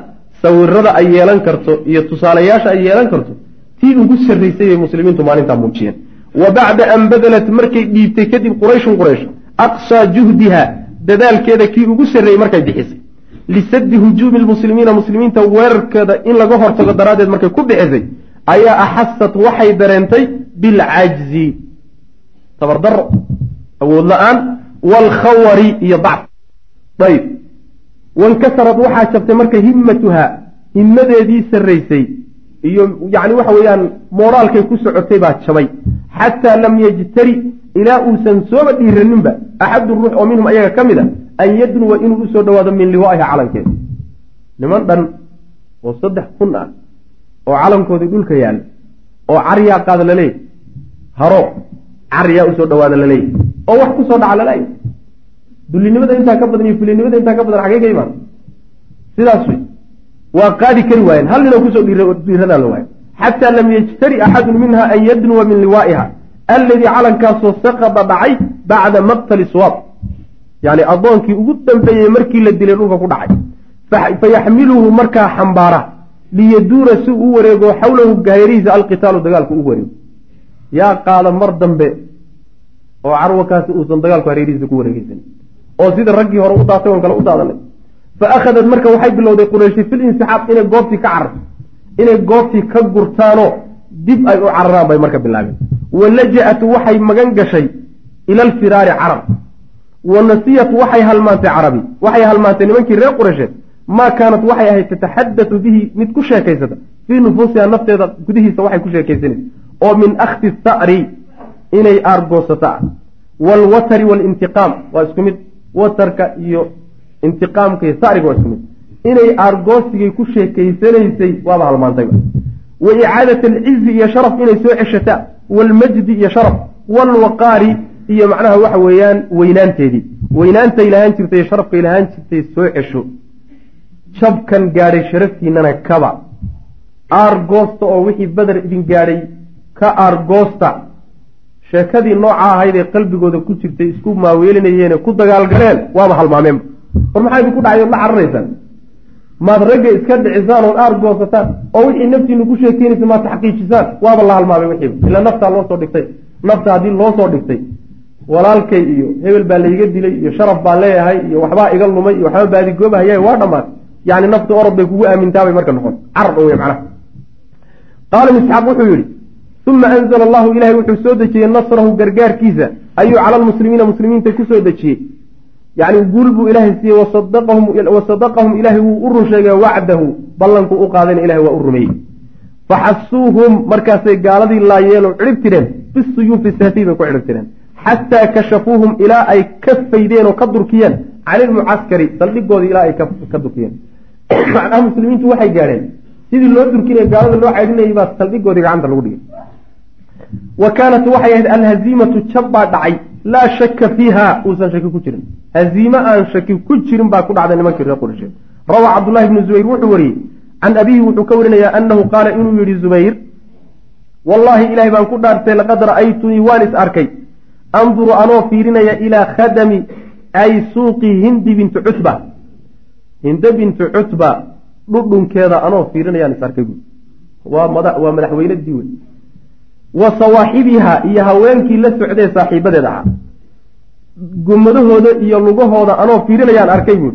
sawirada ay yeelan karto iyo tusaalayaasha ay yeelan karto tii ugu sarraysay bay muslimiintu maalintaa muujiyeen. Wa bacda an badalat markay dhiibtay kadib qurayshun quraysh aqsaa juhdiha dadaalkeeda kii ugu sarreeyey markay bixisay. Lisaddi hujuumi lmuslimiina muslimiinta weerarkeeda in laga hortago daraaddeed markay ku bixisay ayaa axasat waxay dareentay bilcajzi tabardaro awood la'aan waalkhawari iyo dacf ayb wankasarad waxaa jabtay marka himmatuhaa himmadeedii sarraysay iyo yacni waxa weeyaan mooraalkay ku socotay baa jabay. Xataa lam yajtari ilaa uusan sooba dhiiraninba axadu ruux oo minhum ayaga ka mid a an yadnuwa inuu u soo dhawaado min liwaa'iha calankeeda. Niman dhan oo saddex kun ah oo calankoodii dhulka yaalla oo caryaa qaada laleeyahy haro caryaa u soo dhawaada laleeyahy oo wax ku soo dhaca laleeyahy dullinimada intaa ka badan iyo fulinimada intaa ka badan xagee ka imaan sidaas wey. Waa qaadi kari waayeen. Hal ninoo ku soo dhiiradaan la waayo xataa lam yajtari axadun minha an yadnuwa min liwaa'iha. Alladii calankaasoo saqada dhacay bacda maqtali swaab yani addoonkii ugu dambeeyey markii la dilay dhulka ku dhacay. Fayaxmiluhu markaa xambaara. Liyaduura si u wareego xawlahu gahaerihiisa alqitaalu dagaalku u wareego. Yaa qaada mar dambe oo carwakaasi uusan dagaalku hareerihiisa ku wareegeysan oo sida raggii hore u daatay oon kale u daadanay. Fa akhadat marka waxay bilowday qurayshi fil insixaab inay goobtii ka cararto inay goobtii ka gurtaanoo dib ay u cararaan bay marka bilaabeen. Wa laja-at waxay magan gashay ila alfiraari carab. Wa nasiyat waxay halmaantay carabi waxay halmaantay nimankii reer qureysheed maa kaanat waxay ahayd tataxadatu bihi mid ku sheekaysata. Fii nufuusiha nafteeda gudihiisa waxay ku sheekaysanaysa. Oo min akhdi tha'ri inay aargoosata. Ah waalwatari waalintiqaam waa isku mid. Watarka iyo intiqaamka iyo sariga waa isku mid. Inay aargoosigay ku sheekaysanaysay waaba halmaantayba wa icaadati alcizi iyo sharaf inay soo ceshataa waalmajdi iyo sharaf. Waalwaqaari iyo macnaha waxa weeyaan weynaanteedii. Weynaantay lahaan jirtay sharafkay lahaan jirtay soo cesho. Jabkan gaadhay sharaftiinana kaba. Aargoosta oo wixii beder idin gaadhay ka aargoosta sheekadii noocaa ahayd ee qalbigooda ku jirtay isku maaweelinayeene ku dagaalgaleen waaba halmaameenba war maxaa idinku dhacay ood la cararaysaan maad ragga iska dhicisaan ood aargoosataan oo wixii naftiinu ku sheekeynaysa maad taxqiijisaan waaba la halmaamay wixiiba ilaa naftaa loo soo dhigtay. Nafta haddii loo soo dhigtay walaalkay iyo hebel baa layga dilay iyo sharaf baan leeyahay iyo waxbaa iga lumay iyo waxbaa baadigoobahayahay waa dhammaatay yani nafti orod bay kugu aamintaabay marka noqon. Carar wey macnaha. Qaala misxaaq wuxuu yihi uma anzla allahu ilahay wuxuu soo dejiyey nasrahu gargaarkiisa ayuu cala lmuslimiina muslimiinta ku soo dejiyey yani guul buu ilaahay siiyey wasadaqahum ilaahay wuu u run sheegay wacdahu ballankuu u qaadayna ilahay waa u rumeeyey faxasuuhum markaasay gaaladii laayeelo cidhib tireen bisuyuufi saafiy bay ku cidhib tireen xataa kashafuuhum ilaa ay ka faydeen oo ka durkiyeen cani ilmucaskari saldhigoodii ilaa ay ka durkiyeen macnaha muslimiintu waxay gaadheen sidii loo durkinaya gaalada loo caydhinayay baa saldhigoodii gacanta lagu dhigay wa kaanat waxay ahayd alhaziimatu jab baa dhacay. Laa shaka fiiha uusan shaki ku jirin. Haziime aan shaki ku jirin baa ku dhacday nimankii reer qureysheed rawaa cabdullahi bnu zubayr wuxuu wariyey can abihi wuxuu ka warinayaa anahu qaala inuu yihi zubayr wallaahi ilahay baan ku dhaartay laqad ra'aytunii waan is arkay. Anduru anoo fiirinaya ilaa khadami ay suuqi hindi bintu cutba. Hinde bintu cutba dhudhunkeeda anoo fiirinayaan is arkay buui waa mada waa madaxweynadii wey wa sawaaxibiha iyo haweenkii la socdee saaxiibadeed ahaa. Gumadahooda iyo lugahooda anoo fiirinayaan arkay buui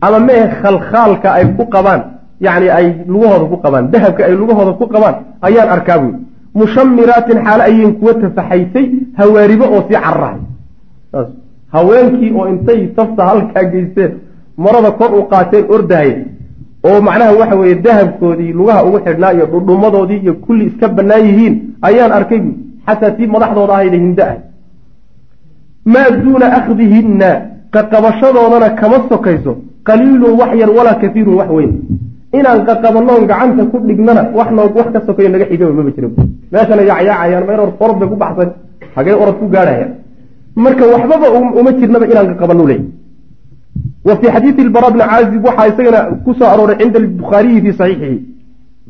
ama mee khalkhaalka ay ku qabaan yacni ay lugahooda ku qabaan dahabka ay lugahooda ku qabaan ayaan arkaa buy mushamiraatin xaalo ayeen kuwa tafaxaysay hawaaribo oo sii cararahay haweenkii oo intay tafta halkaa geysteen marada kor u qaateen ordahay oo macnaha waxa weeye dahabkoodii lugaha ugu xidhnaa iyo dhudhumadoodii iyo kulli iska bannaan yihiin ayaan arkay buy xataa tii madaxdooda ahayda hindo ah maa duuna akhdihinna qaqabashadoodana kama sokayso. Qaliilun wax yar walaa kaiirun wax weyn. Inaan qaqabanoon gacanta ku dhignana wax noog wax ka sokayo naga xigaba maba jira meeshana yacyaacayaan ma in orod orod bay ku baxsan. Hagee orod ku gaadhaya marka waxbaba uma jirnaba inaan qaqabano ley fii xadiidi ilbara bni caazib waxaa isagana ku soo arooray cinda albukhaariyi fii saxiixihi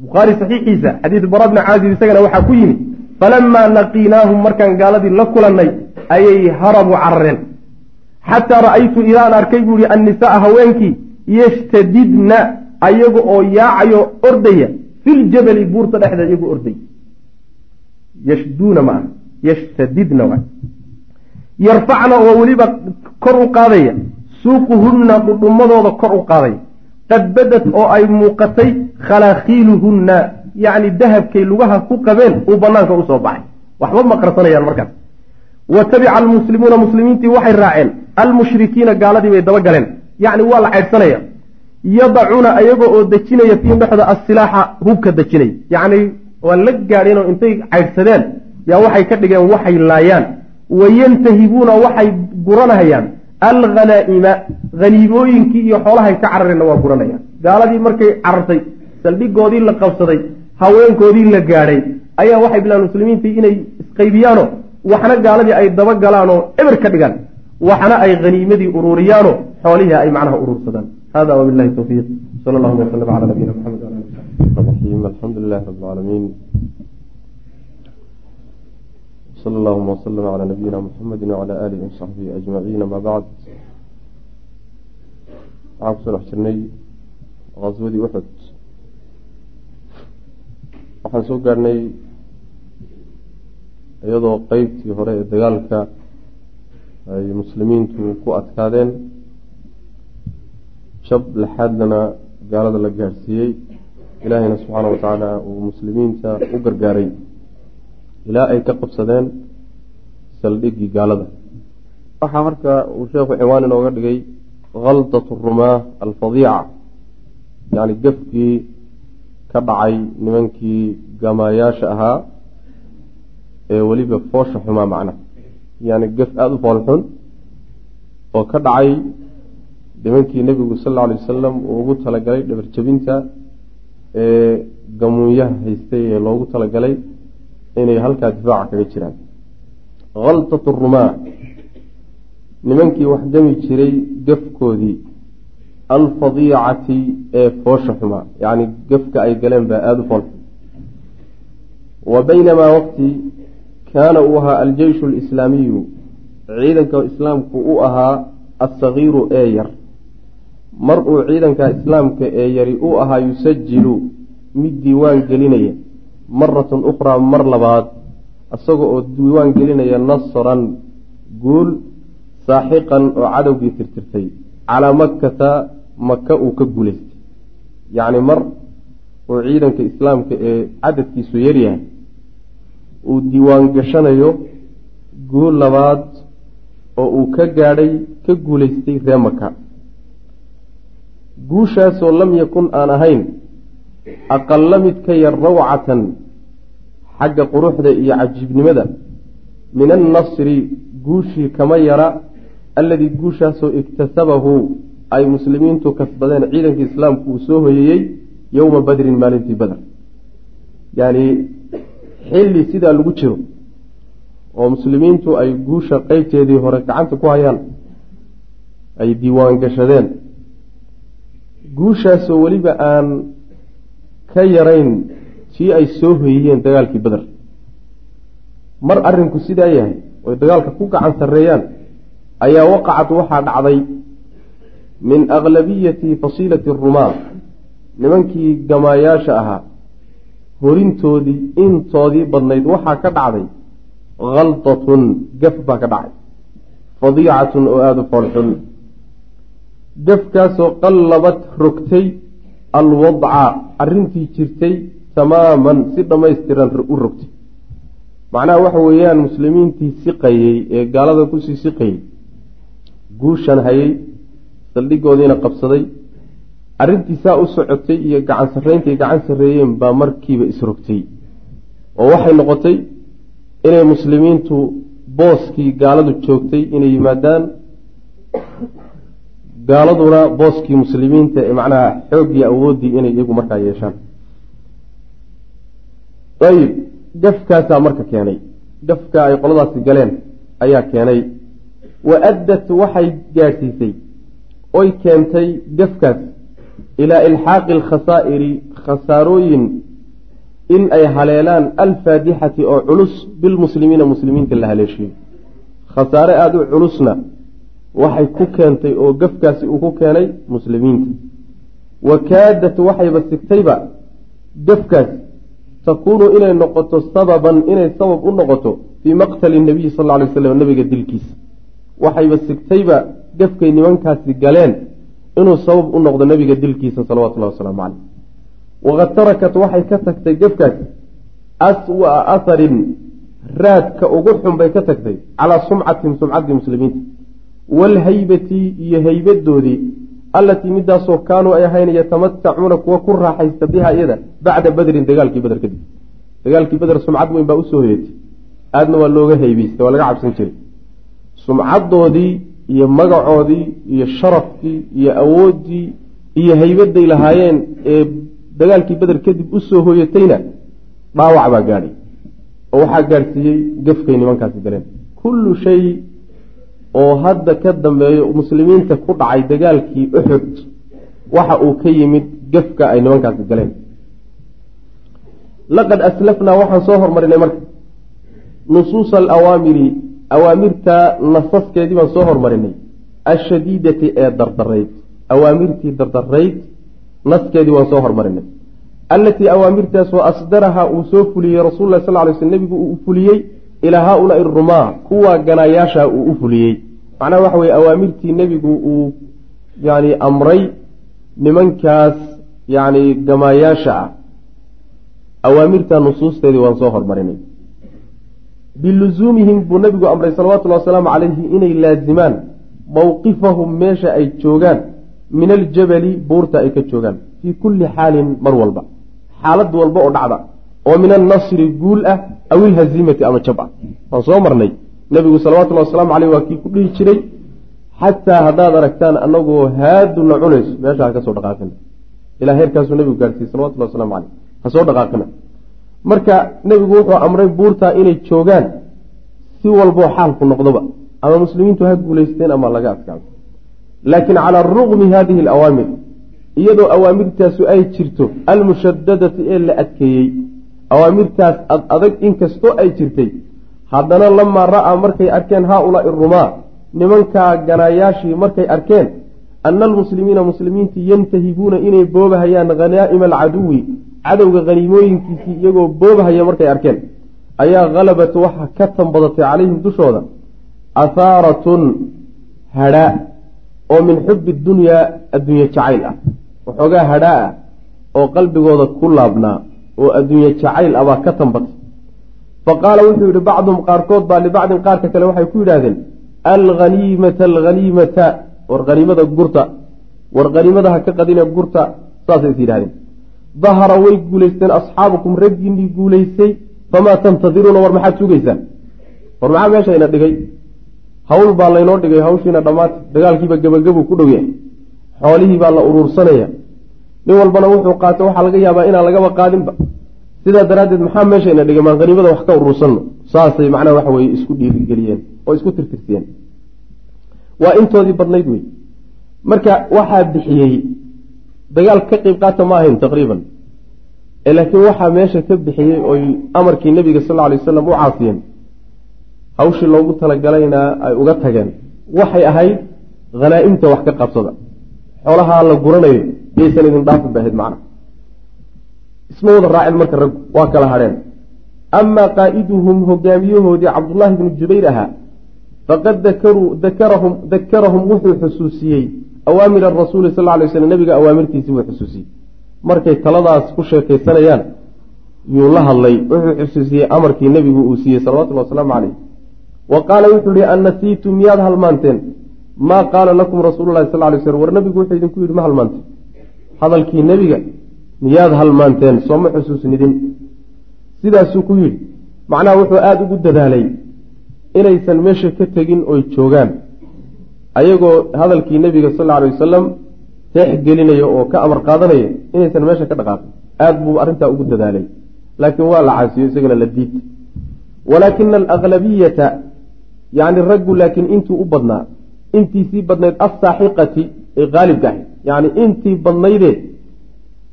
bukhaari saxiixiisa xadiid bara bni caazib isagana waxaa ku yimi falamaa laqiinaahum markaan gaaladii la kulannay ayay harabu carareen. Xataa ra'aytu ilaan arkay buu yihi annisaaa haweenkii yashtadidna ayaga oo yaacayo ordaya filjabali buurta dhexdeed iyagoo orday. Yashduuna ma aha yashtadidna yarfacna oo weliba kor u qaadaya suuquhunna dhudhumadooda kor u qaadaya qad badad oo ay muuqatay khalaakiiluhunna yacni dahabkay lugaha ku qabeen uu banaanka u soo baxay. Waxba ma qarsanayaan markaas wa tabica almuslimuuna muslimiintii waxay raaceen almushrikiina gaaladii bay daba yacni waa la caydhsanaya yadacuuna ayaga oo dejinaya fiihim dhexda asilaaxa hubka dejinaya yacni waa la gaadheenoo intay caydhsadeen yaa waxay ka dhigeen waxay laayaan. Wayantahibuuna waxay guranahayaan alghanaa'ima haniimooyinkii iyo xoolahay ka carareenna waa guranayaan gaaladii markay carartay saldhigoodii la qabsaday haweenkoodii la gaadhay ayaa waxay bilaan muslimiintii inay isqaybiyaano waxna gaaladii ay daba galaanoo eber ka dhigaan. Waxna ay haniimadii ururiyaano xoolihii ay macnaha urursadaan hada wabilahi towfiiq sal allahuma waslm cala nabiyina maxamed wala ali alxamdu lilahi rabi lcaalamiin sal allahuma wslm cala nabiyina muxamedi wcala alihi wasaxbihi ajmaciin ama bacd waxaan ku soo dhex jirnay qaswadii uxud waxaan soo gaadhnay iyadoo qeybtii hore ee dagaalka ay muslimiintu ku adkaadeen. Jab laxaadlana gaalada la gaadhsiiyey ilaahayna subxaana wa tacaala uu muslimiinta u gargaaray ilaa ay ka qabsadeen saldhiggii gaalada. Waxaa marka uu sheekhu ciwaan inooga dhigay khaldat rumaa alfadiica yacni gefkii ka dhacay nimankii gamaayaasha ahaa ee weliba foosha xumaa macna. Yacni gef aada u foolxun oo ka dhacay nimankii nebigu sal alla alay wasalam uu ugu talagalay dhabarjabinta ee gamuunyaha haystay ee loogu talagalay inay halkaa difaaca kaga jiraan. Khaltat rumaa nimankii wax gami jiray gefkoodii alfadiicati ee foosha xumaa. Yacni gefka ay galeen baa aada u foolxun wa baynamaa waqti kaana uu ahaa aljeyshu alislaamiyu. Ciidanka islaamku u ahaa assagiiru ee yar. Mar uu ciidanka islaamka ee yari u ahaa yusajilu mid diiwaan gelinaya maratan ukhraa mar labaad isaga oo diiwaan gelinaya nasran guul saaxiqan oo cadowgii tirtirtay calaa makkata maka uu ka guulaystay yacni mar uu ciidanka islaamka ee cadadkiisu yaryahay uu diiwaan gashanayo guul labaad oo uu ka gaadhay ka guulaystay ree maka guushaasoo lam yakun aan ahayn aqalla mid ka yar rawcatan xagga quruxda iyo cajiibnimada min annasri guushii kama yara alladii guushaasoo iktasabahu ay muslimiintu kasbadeen ciidankii islaamku uu soo hoyeeyey yowma badrin maalintii badr. Yacni xilli sidaa lagu jiro oo muslimiintu ay guusha qeybteedii hore gacanta ku hayaan ay diiwaan gashadeen. Guushaasoo weliba aan ka yarayn tii ay soo hoyiyeen dagaalkii beder mar arrinku sidaa yahay oy dagaalka ku gacan sarreeyaan ayaa waqacad waxaa dhacday min aklabiyati fasiilati rumaa nimankii gamaayaasha ahaa horintoodii intoodii badnayd waxaa ka dhacday khaldatun gaf baa ka dhacay fadiicatun oo aada u foolxun. Gafkaasoo qallabad rogtay alwadca arrintii jirtay tamaaman si dhammaystiran u rogtay. Macnaha waxa weeyaan muslimiintii siqayey ee gaalada ku sii siqayey guushan hayay saldhigoodiina qabsaday. Arrintii saa u socotay iyo gacan sarreyntay gacan sarreeyeen baa markiiba isrogtay oo waxay noqotay inay muslimiintu booskii gaaladu joogtay inay yimaadaan gaaladuna booskii muslimiinta ee macnaha xooggii awooddii inay iyagu markaa yeeshaan. Ayib gafkaasaa marka keenay. Gafka ay qoladaasi galeen ayaa keenay. Wa addat waxay gaadhsiisay. Oy keentay gafkaas. Ilaa ilxaaqi alkhasaa'iri khasaarooyin in ay haleelaan alfaadixati oo culus bilmuslimiina muslimiinta la haleeshiyo khasaare aada u culusna waxay ku keentay oo gafkaasi uu ku keenay muslimiinta. Wa kaadat waxayba sigtayba gafkaas takuunu inay noqoto sababan inay sabab u noqoto fii maqtali nabiyi sal ly slam nabiga dilkiisa. Waxayba sigtayba gafkay nimankaasi galeen inuu sabab u noqdo nabiga dilkiisa salawatullahi wasalaamu caleyh waqad tarakat waxay ka tagtay gafkaasi aswa'a aharin raadka ugu xun bay ka tagtay calaa sumcatihim sumcaddii muslimiinta waalhaybati iyo haybadoodii allatii midaasoo kaanuu ay ahayn yatamatacuuna kuwa ku raaxaysta biha iyada bacda badrin dagaalkii beder kadib dagaalkii beder sumcad weyn baa u soo hoyatay aadna waa looga haybeystay waa laga cabsan jiray sumcaddoodii iyo magacoodii iyo sharafkii iyo awooddii iyo haybaday lahaayeen ee dagaalkii beder kadib u soo hoyatayna dhaawac baa gaadhay oo waxaa gaadhsiiyey gafkay nimankaasi galeen kullu shay oo hadda ka dambeeyo muslimiinta ku dhacay dagaalkii uxud waxa uu ka yimid gafka ay nimankaasi galeen. Laqad aslafnaa waxaan soo hormarinay marka. Nusuusa alawaamiri awaamirta nasaskeedii baan soo hormarinay. Ashadiidati ee dardarayd awaamirtii dardarayd naskeedii waan soo hormarinay. Allatii awaamirtaas oo asdaraha uu soo fuliyey rasul lah sal ly sl nebigu uu fuliyey ilaa haaulaai rumaa kuwa ganaayaasha uu u fuliyey. Macnaha waxa weye awaamirtii nebigu uu yani amray nimankaas yani gamaayaasha ah. Awaamirta nusuusteedii waan soo hormarinay. Bilusuumihim buu nabigu amray salawatullahi wasalaamu calayhi inay laazimaan mowqifahum meesha ay joogaan min aljabali buurta ay ka joogaan fii kulli xaalin mar walba. Xaalad walba oo dhacda oo min annasri guul ah aw ilhaziimati ama jab ah waan soo marnay. Nebigu salawatullahi wasalaamu caleyh waa kii ku dhihi jiray xataa haddaad aragtaan anagoo haaduna cunayso. Meesha ha ka soo dhaqaaqina ilaa heerkaasuu nebigu gaarsiiyey salawatullahi waslamu caleyh ha soo dhaqaaqina marka nebigu wuxuu amray buurtaa inay joogaan si walboo xaalku noqdoba. Ama muslimiintu ha guulaysteen ama laga adkaado laakiin calaa ruqmi hadihi alawaamir iyadoo awaamirtaasu ay jirto almushadadati ee la adkeeyey awaamirtaas ad adag inkastoo ay jirtay. Haddana lamaa ra'aa markay arkeen haaulaai rumaa nimankaa ganaayaashii markay arkeen ana almuslimiina muslimiintii yantahibuuna inay boobahayaan khanaa'ima alcaduwi cadowga haniimooyinkiisii iyagoo boobahaya markay arkeen. Ayaa halabat waxa ka tanbadatay calayhim dushooda. Ahaaratun hadhaa oo min xubi dunyaa adduunye jacayl ah. Waxoogaa hadhaa ah oo qalbigooda ku laabnaa oo adduunye jacayl ah baa ka tanbatay fa qaala wuxuu yidhi bacduhum qaarkood baa libacdin qaarka kale waxay ku yidhaahdeen alghaniimata alghaniimata. War haniimada gurta war haniimada ha ka qadina gurta saasay is yidhahdeen dahara way guulaysteen asxaabukum raggiinii guulaystay famaa tantadiruuna war maxaad sugaysaan? War maxaa meesha ina dhigay? Hawl baa laynoo dhigay hawshiina dhammaatay dagaalkiiba gebagabu ku dhow yahay. Xoolihii baa la uruursanaya nin walbana wuxuu qaatay waxaa laga yaabaa inaan lagaba qaadinba. Sidaa daraaddeed maxaa meesha ina dhigay? Maan haniimada wax ka uruursanno saasay macnaha waxa weye isku dhiirigeliyeen oo isku tirtirsiyeen. Waa intoodii badnayd wey marka waxaa bixiyey dagaal ka qeyb qaata ma ahayn taqriiban. Laakiin waxaa meesha ka bixiyey oy amarkii nebiga sal alay wasalam u caasiyeen hawshii loogu talagalayna ay uga tageen. Waxay ahayd hanaa-imta wax ka qabsada. Xoolahaa la guranayo yaysan idin dhaafin ba ahayd macna. Isma wada raaceen marka raggu waa kala hadheen amaa qaa'iduhum hogaamiyahoodii cabdullaahi bnu jubayr ahaa faqad dakaruu dakarahum dakarahum wuxuu xusuusiyey awaamir arasuuli sal lay slam nabiga awaamirtiisii buu xusuusiyey. Markay taladaas ku sheekaysanayaan yuu la hadlay wuxuu xusuusiyey amarkii nebigu uu siiyey salawatullhi wasalaamu caleyh wa qaala wuxuu yihi annasiitu miyaad halmaanteen? Maa qaala lakum rasuulu lahi sal lay slm war nebigu wuxuu idinku yidhi ma halmaanteen hadalkii nebiga miyaad halmaanteen sooma xusuusnidin. Sidaasuu ku yidhi macnaha wuxuu aada ugu dadaalay inaysan meesha ka tegin oy joogaan. Ayagoo hadalkii nebiga sal alay wasalam teex gelinaya oo ka amar qaadanaya inaysan meesha ka dhaqaaqin aada buu arrintaa ugu dadaalay. Laakiin waa la caasiyo isagana la diid. Walaakina alaklabiyata yani raggu laakiin intuu u badnaa intiisii badnayd assaaxiqati ee qaalibka ahayd yani intii badnaydee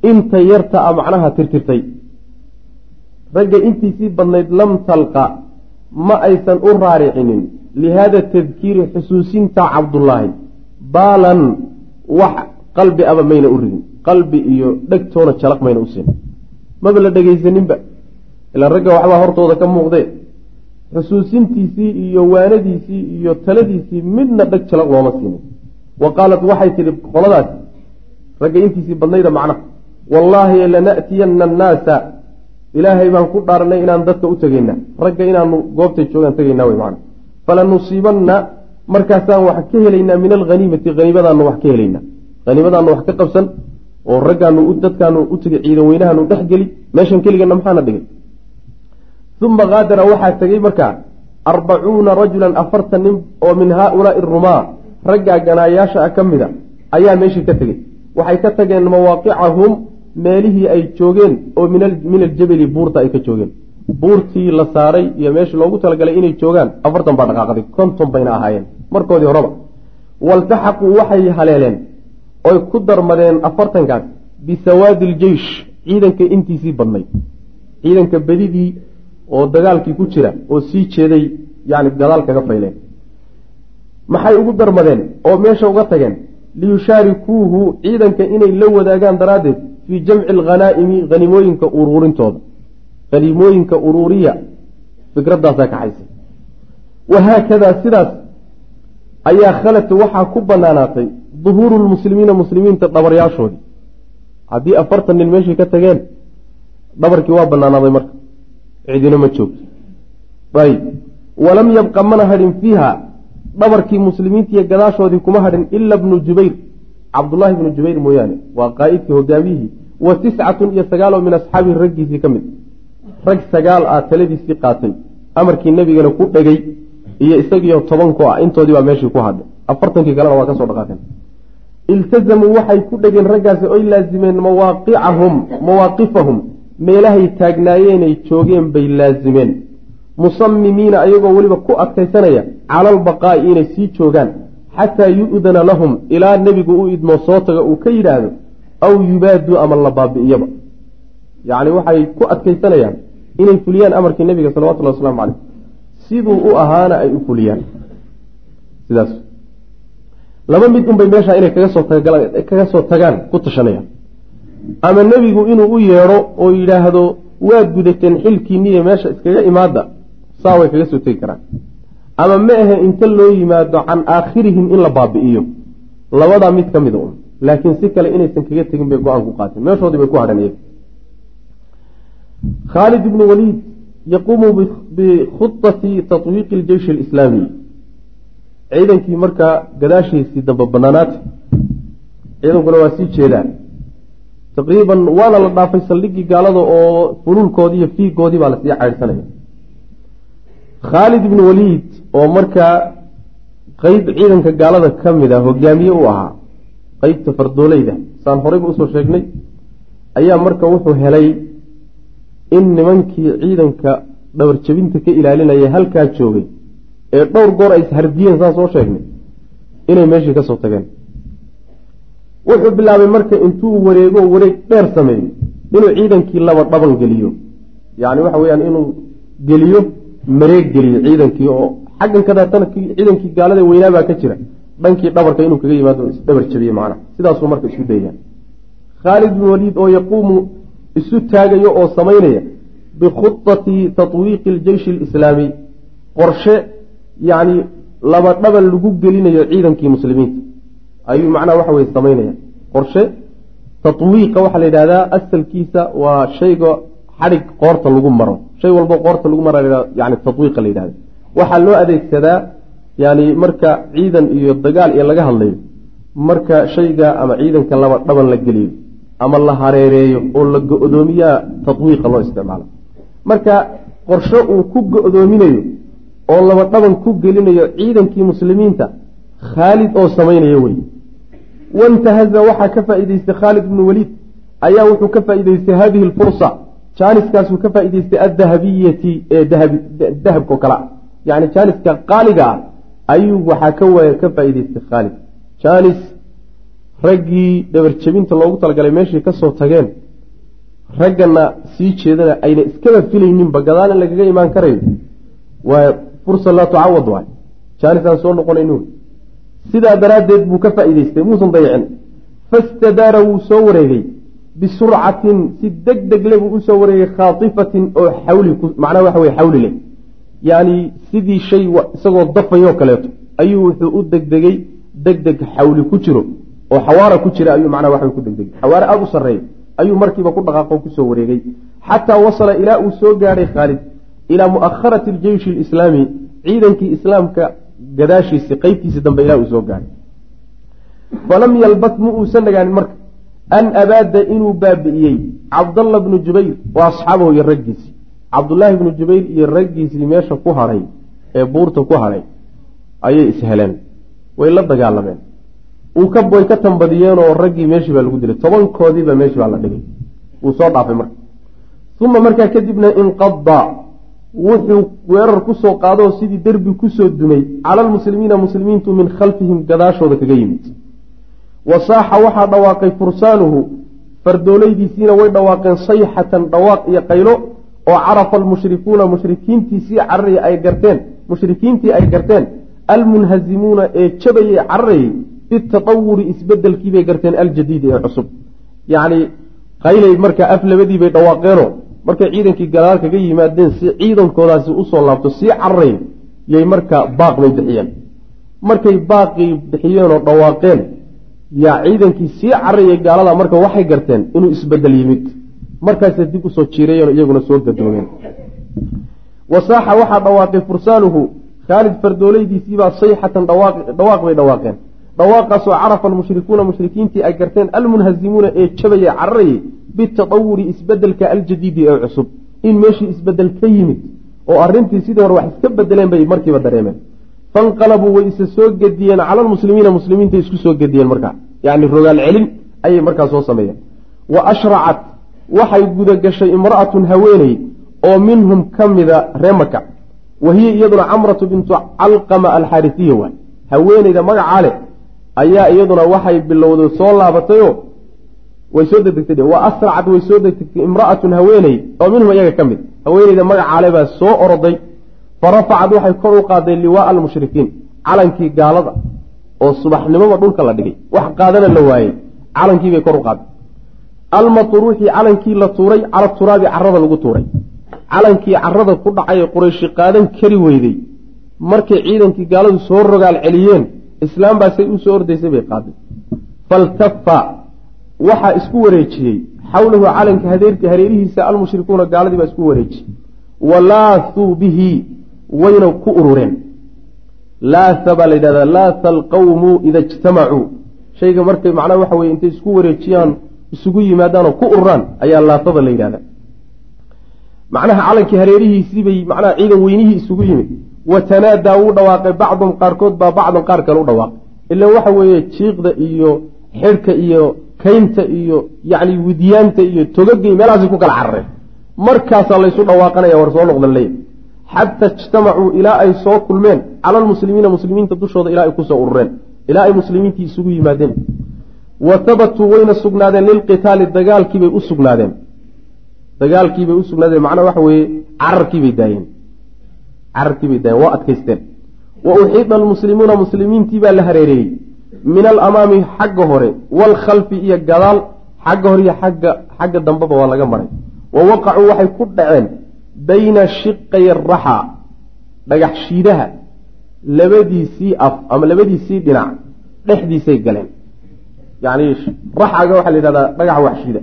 inta yarta a macnaha tirtirtay. Ragga intiisii badnayd lam talqa ma aysan u raaricinin. Lihaada tadkiiri xusuusinta cabdullaahi baalan wax qalbi aba mayna u ridin. Qalbi iyo dhegtoona jalaq mayna u siin. Maba la dhegaysaninba ilaa ragga waxbaa hortooda ka muuqdee. Xusuusintiisii iyo waanadiisii iyo taladiisii midna dheg jalaq looma siinin wa qaalat waxay tidhi qoladaasi ragga intiisii badnayda macnaha wallaahi lana'tiyanna annaasa ilaahay baan ku dhaarnay inaan dadka u tegeyna ragga inaanu goobtay joogaan tegaynaa wey macna. Falanusiibanna markaasaan wax ka helaynaa min alhaniimati haniimadaanu wax ka helaynaa. Haniimadaanu wax ka qabsan oo raggaanu dadkaanu u tegay ciidan weynahaanu dhex geli meeshan keligana maxaana dhigay? Uma kaadara waxaa tegey markaa arbacuuna rajulan afartan nin oo min haaulaai rumaa raggaa ganaayaasha ah ka mida ayaa meeshii ka tegey waxay ka tageen mawaaqicahum meelihii ay joogeen oo min aljabeli buurta ay ka joogeen. Buurtii la saaray iyo meeshii loogu talagalay inay joogaan afartan baa dhaqaaqday konton bayna ahaayeen markoodii horeba. Waltaxaquu waxay haleeleen oy ku darmadeen afartankaas bisawaadi iljeish ciidanka intiisii badnay. Ciidanka bedidii oo dagaalkii ku jira oo sii jeeday yani gadaal kaga fayleen maxay ugu darmadeen oo meesha uga tageen? Liyushaarikuuhu ciidanka inay la wadaagaan daraaddeed fii jamci alghanaa'imi hanimooyinka uruurintooda. Haniimooyinka uruuriya. Fikradaasaa kaxaysa wahaakadaa sidaas ayaa khalata waxaa ku banaanaatay duhuuru lmuslimiina muslimiinta dhabaryaashoodii. Haddii afartan nin meeshii ka tageen dhabarkii waa banaanaaday marka. Cidina ma joogto. Ayb walam yabqa mana hadhin fiiha dhabarkii muslimiintiiyo gadaashoodii kuma hadhin ila bnu jubayr. Cabdullaahi bnu jubayr mooyaane waa qaa'idkii hogaamiyihii wa tiscatun iyo sagaaloo min asxaabihi raggiisii ka mid. Rag sagaal ah taladiisii qaatay amarkii nebigana ku dhegay iyo isagiyo tobanku ah intoodii baa meeshii ku hadhay afartankii kalena waa ka soo dhaqaaqeen. Iltazamuu waxay ku dhegeen raggaasi oy laazimeen mawaaqicahum mawaaqifahum meelahay taagnaayeeny joogeen bay laazimeen musamimiina ayagoo weliba ku adkaysanaya cala albaqaa'i inay sii joogaan xataa yu-dana lahum ilaa nebigu u idmo soo taga uu ka yidhaahdo aw yubaaduu ama la baabi'iyaba. Yacni waxay ku adkaysanayaan inay fuliyaan amarkii nebiga salawatullahi waslamu caleyh siduu u ahaana ay u fuliyaan. Sidaas. Laba mid unbay meeshaa inay kaga soo kaga soo tagaan ku tashanayaan ama nebigu inuu u yeedho oo yidhaahdo waad gudateen xilkiiniiyo meesha iskaga imaada saa way kaga soo tegi karaan. Ama ma ahe inta loo yimaado can aakhirihim in la baabi'iyo. Labadaa mid ka mida un. Laakiin si kale inaysan kaga tegin bay go'aan ku qaateen. Meeshoodii bay ku hadhan iyaga. Khaalid ibnu waliid yaquumu bikhuati tatwiiqi iljeyshi alislaamiy ciidankii markaa gadaashiisii dambe banaanaata ciidankuna waa sii jeedaan taqriiban waana la dhaafay saldhiggii gaalada oo fuluulkoodii iyo fiigoodii baa la sii caydhsanaya khaalid ibnu waliid oo markaa qeyb ciidanka gaalada ka mid a hogaamiye u ahaa qeybta fardooleyda saan horeyba u soo sheegnay ayaa marka wuxuu helay in nimankii ciidanka dhabarjabinta ka ilaalinaya halkaa joogay ee dhowr goor ay ishardiyeen saan soo sheegnay inay meeshii ka soo tageen. Wuxuu bilaabay marka intuu wareego wareeg dheer sameeyo inuu ciidankii laba dhaban geliyo. Yacni waxa weyaan inuu geliyo mareeg geliyo ciidankii oo xaggan kadaatana ciidankii gaalada weynaabaa ka jira dhankii dhabarka inuu kaga yimaado isdhabar jabiye macnaha sidaasuu marka isku dayaya khaalid bin waliid oo yaquumu isu taagayo oo samaynaya bikhudati tatwiiqi iljeyshi alislaami. Qorshe yacni laba dhaban lagu gelinayo ciidankii muslimiinta. Ayuu macnaha waxa weye samaynaya. Qorshe tatwiiqa waxaa la yidhahdaa asalkiisa waa shayga xadhig qoorta lagu maro shay walbo qoorta lagu mara yani tatwiiqa la yidhahda waxaa loo adeegsadaa yani marka ciidan iyo dagaal iyo laga hadlayo marka shayga ama ciidanka laba dhaban la geliyo ama la hareereeyo oo la go-doomiyaa tatwiiqa loo isticmaalo. Marka qorsho uu ku go-doominayo oo laba dhaban ku gelinayo ciidankii muslimiinta khaalid oo samaynayo wey wantahaza waxaa ka faa-iideystay khaalid ibnu waliid ayaa wuxuu ka faa-iideystay hadihi lfursa jaaniskaasuu ka faa-iideystay addahabiyati ee dahabka oo kale. Ah yani jaaniska qaaliga ah ayuu waxaa ka waaya ka faa-iideystay khaalid jaanis raggii dhabarjebinta loogu talagalay meeshay ka soo tageen raggana sii jeedana ayna iskaba filayninba gadaal in lagaga imaan karayo waa fursa laa tucawad waay. Jaanis aan soo noqonayn sidaa daraaddeed buu ka faa-iideystay muusan dayicin. Fastadaara wuu soo wareegay bisurcatin si deg deg le buu u soo wareegay khaatifatin oo xawli macnaha waxa weye xawli leh. yacni sidii shay isagoo dafayoo kaleeto ayuu wuxuu u degdegay deg deg xawli ku jiro oo xawaara ku jira ayuu macnaha waxa ku degdegay. xawaare aada u sarreeya ayuu markiiba ku dhaqaaqo ku soo wareegay. xataa wasala ilaa uu soo gaadhay khaalid ilaa mu'akharati aljeyshi alislaami ciidankii islaamka gadaashiisi qeybtiisi dambe ilaa uu soo gaadhay falam yalbas ma uusan dhagaanin marka an abaada inuu baabi'iyey cabdalla bnu jubayr wa asxaabahu iyo raggiisii. cabdullaahi bnu jubayr iyo raggiisii meesha ku hadhay ee buurta ku hadhay ayay isheleen way la dagaalameen. Way ka tambadiyeenoo raggii meeshii baa lagu dilay. Tobankoodiiba meeshii baa la dhigay. Wuu soo dhaafay marka. Uma markaa kadibna inqada wuxuu weerar ku soo qaadoo sidii derbi ku soo dumay. Cala almuslimiina muslimiintu min khalfihim gadaashooda kaga yimid wa saaxa waxaa dhawaaqay fursaanuhu fardoolaydiisiina way dhawaaqeen sayxatan dhawaaq iyo qaylo oo carafa almushrikuuna mushrikiintiisii cararaya ay garteen mushrikiintii ay garteen almunhazimuuna ee jabayay cararayay bitatawuri isbedelkiibay garteen aljadiidi ee cusub. Yacni qaylay markaa af labadiibay dhawaaqeenoo markay ciidankii gadaal kaga yimaadeen si ciidankoodaasi u soo laabto sii cararay yay markaa baaq bay bixiyeen. Markay baaqii bixiyeenoo dhawaaqeen yaa ciidankii sii cararayay gaalada marka waxay garteen inuu isbeddel yimid. Markaasay dib u soo jiirayeen iyaguna soo gadoomeen. Wasaaxa waxaa dhawaaqay fursaanuhu. Khaalid fardoolaydiisiibaa sayxatan dhawaaq bay dhawaaqeen. Dhawaaqaasoo carafa almushrikuuna mushrikiintii ay garteen almunhazimuuna ee jabaya cararayay bitatawuri isbeddelka aljadiidi ee cusub. In meeshii isbeddel ka yimid oo arrintii sidii hore wax iska bedeleen bay markiiba dareemeen fanqalabuu way isa soo gediyeen cala almuslimiina muslimiinta isku soo gediyeen markaa yacni rogaal celin ayay markaa soo sameeyeen. Wa ashracat waxay gudagashay imra'atun haweeney oo minhum ka mida ree maka wa hiya iyaduna camratu bintu calqama alxaarisiya waay. Haweeneyda magacaa leh ayaa iyaduna waxay bilowday soo laabatayoo way soo degdegtay. Wa asracad way soo degdegtay imra'atun haweeney oo minhum iyaga ka mid. Haweeneyda magacaale baa soo oroday fa rafacad waxay kor u qaaday liwaaa almushrikiin calankii gaalada oo subaxnimoba dhulka la dhigay. Wax qaadana la waayey calankiibay kor u qaaday almatruuxi calankii la tuuray cala turaabi carada lagu tuuray. Calankii carada ku dhacay ee qurayshi qaadan kari weyday markay ciidankii gaaladu soo rogaal celiyeen islaam baasay u soo ordaysay bay qaaday faltafa waxaa isku wareejiyey. Xawlahu calanka hareerihiisa almushrikuuna gaaladii baa isku wareejiyey. Walaathuu bihi wayna ku urureen. Laatha baa la yidhahdaa laatha alqawmu ida ijtamacuu. Shayga markay macnaha waxa weye intay isku wareejiyaan isugu yimaadaanoo ku ururaan ayaa laathada la yidhahdaa. Macnaha calankii hareerihiisiibay macnaha ciidan weynihii isugu yimid. Wa tanaadaa wuu dhawaaqay bacdum qaarkood baa bacdan qaar kale u dhawaaqay ilan waxa weeye jiiqda iyo xidhka iyo kaynta iyo yacni widyaanta iyo togagay meelahaasay ku kala carareen. Markaasaa laysu dhawaaqanaya war soo noqdan leeya xata ijtamacuu ilaa ay soo kulmeen cala almuslimiina muslimiinta dushooda ilaa ay ku soo urureen ilaa ay muslimiintii isugu yimaadeen wa habatuu wayna sugnaadeen lilqitaali dagaalkiibay u sugnaadeen dagaalkiibay u sugnaadeen macnaha waxa weeye cararkiibay daayeen cararkiibay daayeen waa adkaysteen wa uxiida almuslimuuna muslimiintii baa la hareereeyey min alamaami xagga hore waalkhalfi iyo gadaal xagga hore iyo xagga xagga dambeba waa laga maray wa waqacuu waxay ku dhaceen bayna shiqay araxa dhagax shiidaha labadiisii af ama labadiisii dhinac dhexdiisay galeen. Yani raxaga waxaa la yidhahdaa dhagaxa waxshiida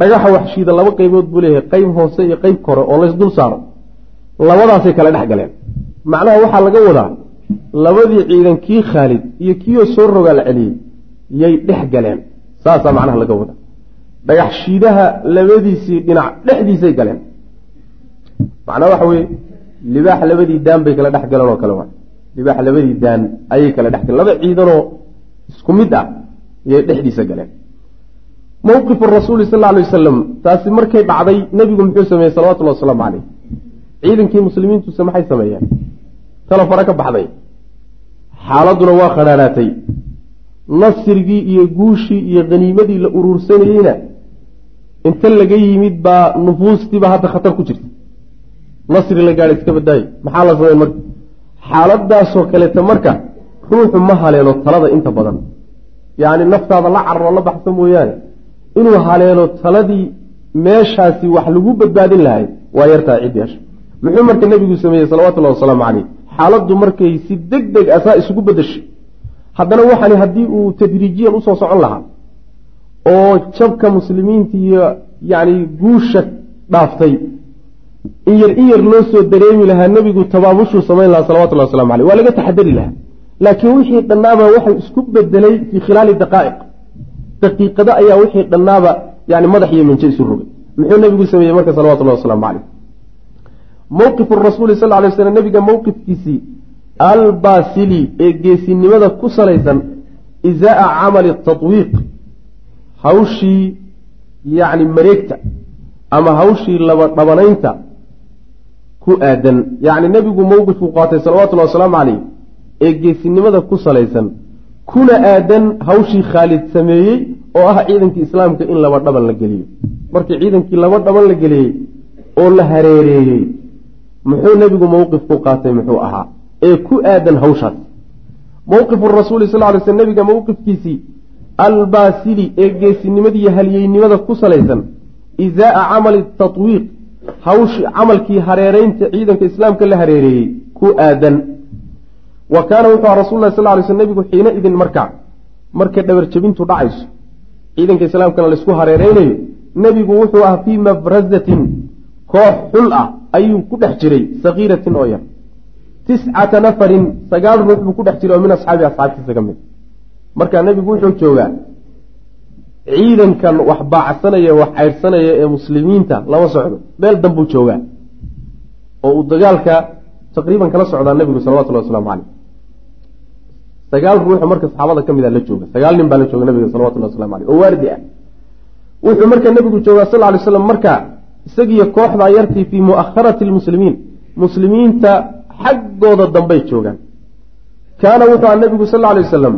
dhagaxa waxshiida laba qaybood buu leeyahay qeyb hoose iyo qeyb kore oo laysdul saaro. Labadaasay kala dhex galeen. Macnaha waxaa laga wadaa labadii ciidan kii khaalid iyo kiioo soo rogaa la celiyey yay dhex galeen. Saasaa macnaha laga wadaa. Dhagax shiidaha labadiisii dhinac dhexdiisay galeen macnaha waxa weye libaax labadii daan bay kala dhex galeen oo kale waa libaax labadii daan ayay kala dhex galeen laba ciidanoo isku mid ah yay dhexdiisa galeen. Mowqifu rasuuli sal lla alay wasalam taasi markay dhacday nebigu muxuu sameeyey salawatullahi wasalaamu caleyh ciidankii muslimiintuse maxay sameeyeen? Tala fara ka baxday. Xaaladduna waa khadhaadhaatay nasrigii iyo guushii iyo haniimadii la uruursanayeyna inta laga yimid baa nufuustiiba hadda khatar ku jirta nasri la gaadhay iska badaaye. Maxaa la sameyn marka? Xaaladaasoo kaleeta marka ruuxu ma haleelo talada inta badan. Yacni naftaada la cararoo la baxsa mooyaane. Inuu haleelo taladii meeshaasi wax lagu badbaadin lahay waa yartaa cid yeesha muxuu marka nebigu sameeyey salawatullahi wasalaamu caleyh xaaladdu markay si deg deg asaa isugu bedeshay haddana waxani haddii uu tadriijiyan u soo socon lahaa oo jabka muslimiinta iyo yacni guusha dhaaftay in yar in yar loo soo dareemi lahaa nebigu tabaabushuu samayn lahaa salawatullahi waslamu caleyh waa laga taxadari lahaa. Laakiin wixii dhannaaba waxay isku bedelay fii khilaali daqaa'iq. Daqiiqado ayaa wixii dhannaaba yani madax iyo minjo isu rogay. Muxuu nebigu sameeyey marka salawatullahi wasalaamu caleyh mowqifu rasuuli sal ly slam nebiga mowqifkiisii albasili ee geesinimada ku salaysan izaa camali tatwiiq hawshii yacni mareegta ama hawshii laba dhabanaynta ku aadan yacni nebigu mowqifkuu qaatay salawatullahi wasalaamu caleyh ee geesinimada ku salaysan kuna aadan hawshii khaalid sameeyey oo ah ciidankii islaamka in laba dhaban la geliyo. Markii ciidankii laba dhaban la geliyey oo la hareereeyey muxuu nebigu mowqifku qaatay? Muxuu ahaa. Ee ku aadan hawshaas. Mowqifu rasuuli sal ly sl nebiga mowqifkiisii albaasili ee geesinimadiiyo halyeynimada ku salaysan izaaa camali tatwiiq hawshi camalkii hareereynta ciidanka islaamka la hareereeyey ku aadan. Wa kaana wuxuu aha rasul lah sal ly sl nebigu xiina idin markaa marka dhabarjabintu dhacayso. Ciidanka islaamkana laysku hareereynayo. Nebigu wuxuu ah fii mafrazatin koox xul ah ayuu ku dhex jiray sakiiratin oo yar. Tiscata nafarin sagaal ruux buu ku dhex jiray oo min asxaabi asxaabtiisa ka mid. Markaa nebigu wuxuu joogaa ciidankan wax baacsanaya wax caydhsanaya ee muslimiinta lama socdo. Meel danbuu joogaa oo uu dagaalka taqriiban kala socdaa nebigu salawatullahi waslamu caleyh sagaal ruuxo marka saxaabada ka mid a la jooga. Sagaal nin baa la jooga nabiga salawatullahi waslamu caleyh oo waardi ah. Wuxuu marka nebigu joogaa sal ly slam marka isagiyo kooxdaa yartii fii mu'aharati lmuslimiin muslimiinta xaggooda dambay joogaan. Kaana wuxuu aha nebigu sal alay wasalam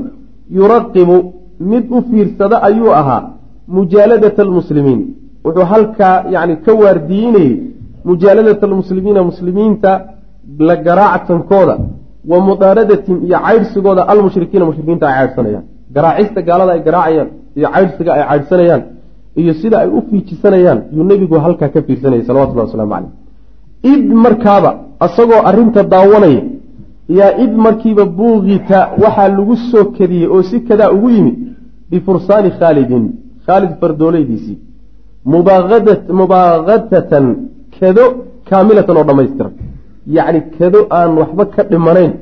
yuraqibu mid u fiirsada ayuu ahaa mujaaladata almuslimiin wuxuu halkaa yani ka waardiinayey mujaaladata almuslimiina muslimiinta la garaactankooda wa mudaaradatim iyo caydhsigooda almushrikiina mushrikiinta ay caydhsanayaan garaacista gaalada ay garaacayaan iyo caydhsiga ay caydhsanayaan iyo sida ay u fiijisanayaan yuu nebigu halkaa ka fiirsanayay salawatullahi waslamu caleyh id markaaba isagoo arrinta daawanaya yaa id markiiba buugita waxaa lagu soo kadiyey oo si kadaa ugu yimid bifursaani khaalidin khaalid fardoolaydiisii mubaakatatan kado kaamilatan oo dhammaystiran yacni kado aan waxba ka dhimanayn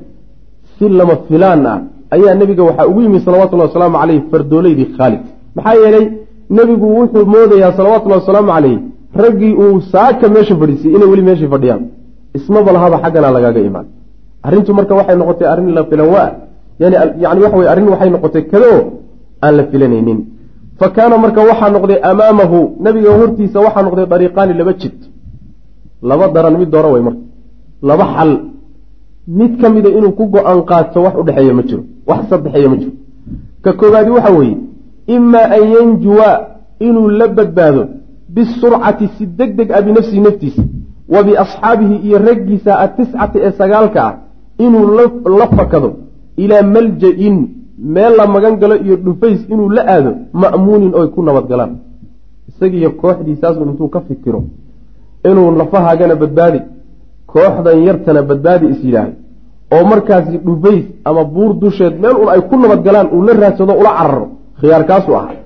si lama filaan ah ayaa nebiga waxaa ugu yimid salawatullahi wasalaamu caleyh fardoolaydii khaalid maxaa yeelay nebigu wuxuu moodayaa salawatullahi wasalaamu caleyh raggii uu saaka meesha fadhiisiyey inay weli meeshii fadhiyaan ismaba lahaba xaggana lagaaga imaan arrintu marka waxay noqotay arrin la filan waa yani yani waxa weye arrin waxay noqotay kadoo aan la filanaynin. Fa kaana marka waxaa noqday amaamahu nabiga hortiisa waxaa noqday dariiqaani laba jid. Laba daran mid doora way marka. Laba xal. Mid ka mida inuu ku go'aan qaato wax udhexeeya ma jiro. Wax saddexeeya ma jiro. Ka koobaadi waxa weeye imaa an yanjuwa inuu la badbaado bisurcati si deg deg a binafsihi naftiisa wa biasxaabihi iyo raggiisa atiscati ee sagaalka ah inuu la fakado ilaa malja-in meel la magan galo iyo dhufays inuu la aado ma'muunin oy ku nabad galaan. Isagiiyo kooxdiisaasu intuu ka fikiro inuu lafahaagana badbaadi kooxdan yartana badbaadi is yidhaahay. Oo markaasi dhufays ama buur dusheed meel un ay ku nabad galaan uu la raadsado ula cararo khiyaarkaasuu ahaa.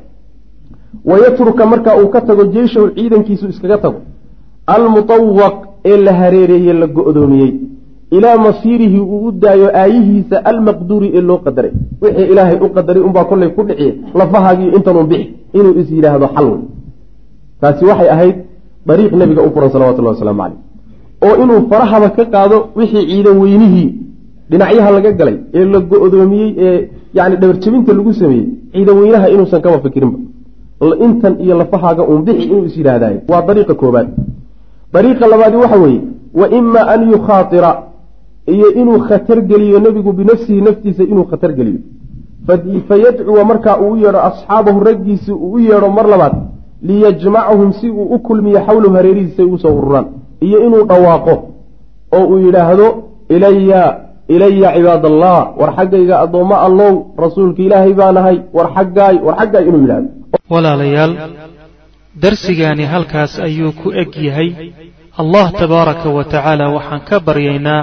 Wayatruka marka uu ka tago jeyshahu ciidankiisu iskaga tago. Almutawaq ee la hareereeye la go-doomiyey ilaa masiirihi uu u daayo aayihiisa almaqduuri ee loo qadaray. Wixii ilaahay u qadaray unbaa kollay ku dhiciye lafahaagiyo intanun bixi inuu is yidhaahdo xal. Wey taasi waxay ahayd dariiq nabiga u furan salawatullahi wasalaamu caleyh oo inuu farahaba ka qaado wixii ciidan weynihii dhinacyaha laga galay ee la go-doomiyey ee yani dhabarjabinta lagu sameeyey ciidan weynaha inuusan kaba fikirinba intan iyo lafahaaga uun bixi inuu is yidhaahdaay waa dariiqa koobaad dariiqa labaadi waxa weeye wa ima an yukhaatira iyo inuu khatar geliyo nebigu binafsihi naftiisa inuu khatar geliyo. Fayadcuwa markaa uu u yeedho asxaabahu raggiisi uu u yeedho mar labaad liyajmacahum si uu u kulmiyo xawlahu hareerihiisay ugu soo ururaan. Iyo inuu dhawaaqo oo uu yidhaahdo ilaya ilaya cibaad allah war xaggayga addoommo allow rasuulka ilaahay baan ahay war xaggaay war xaggaay inuu yidhahdo walaalayaal darsigaani halkaas ayuu ku eg yahay. Allah tabaaraka wa tacaala waxaan ka baryaynaa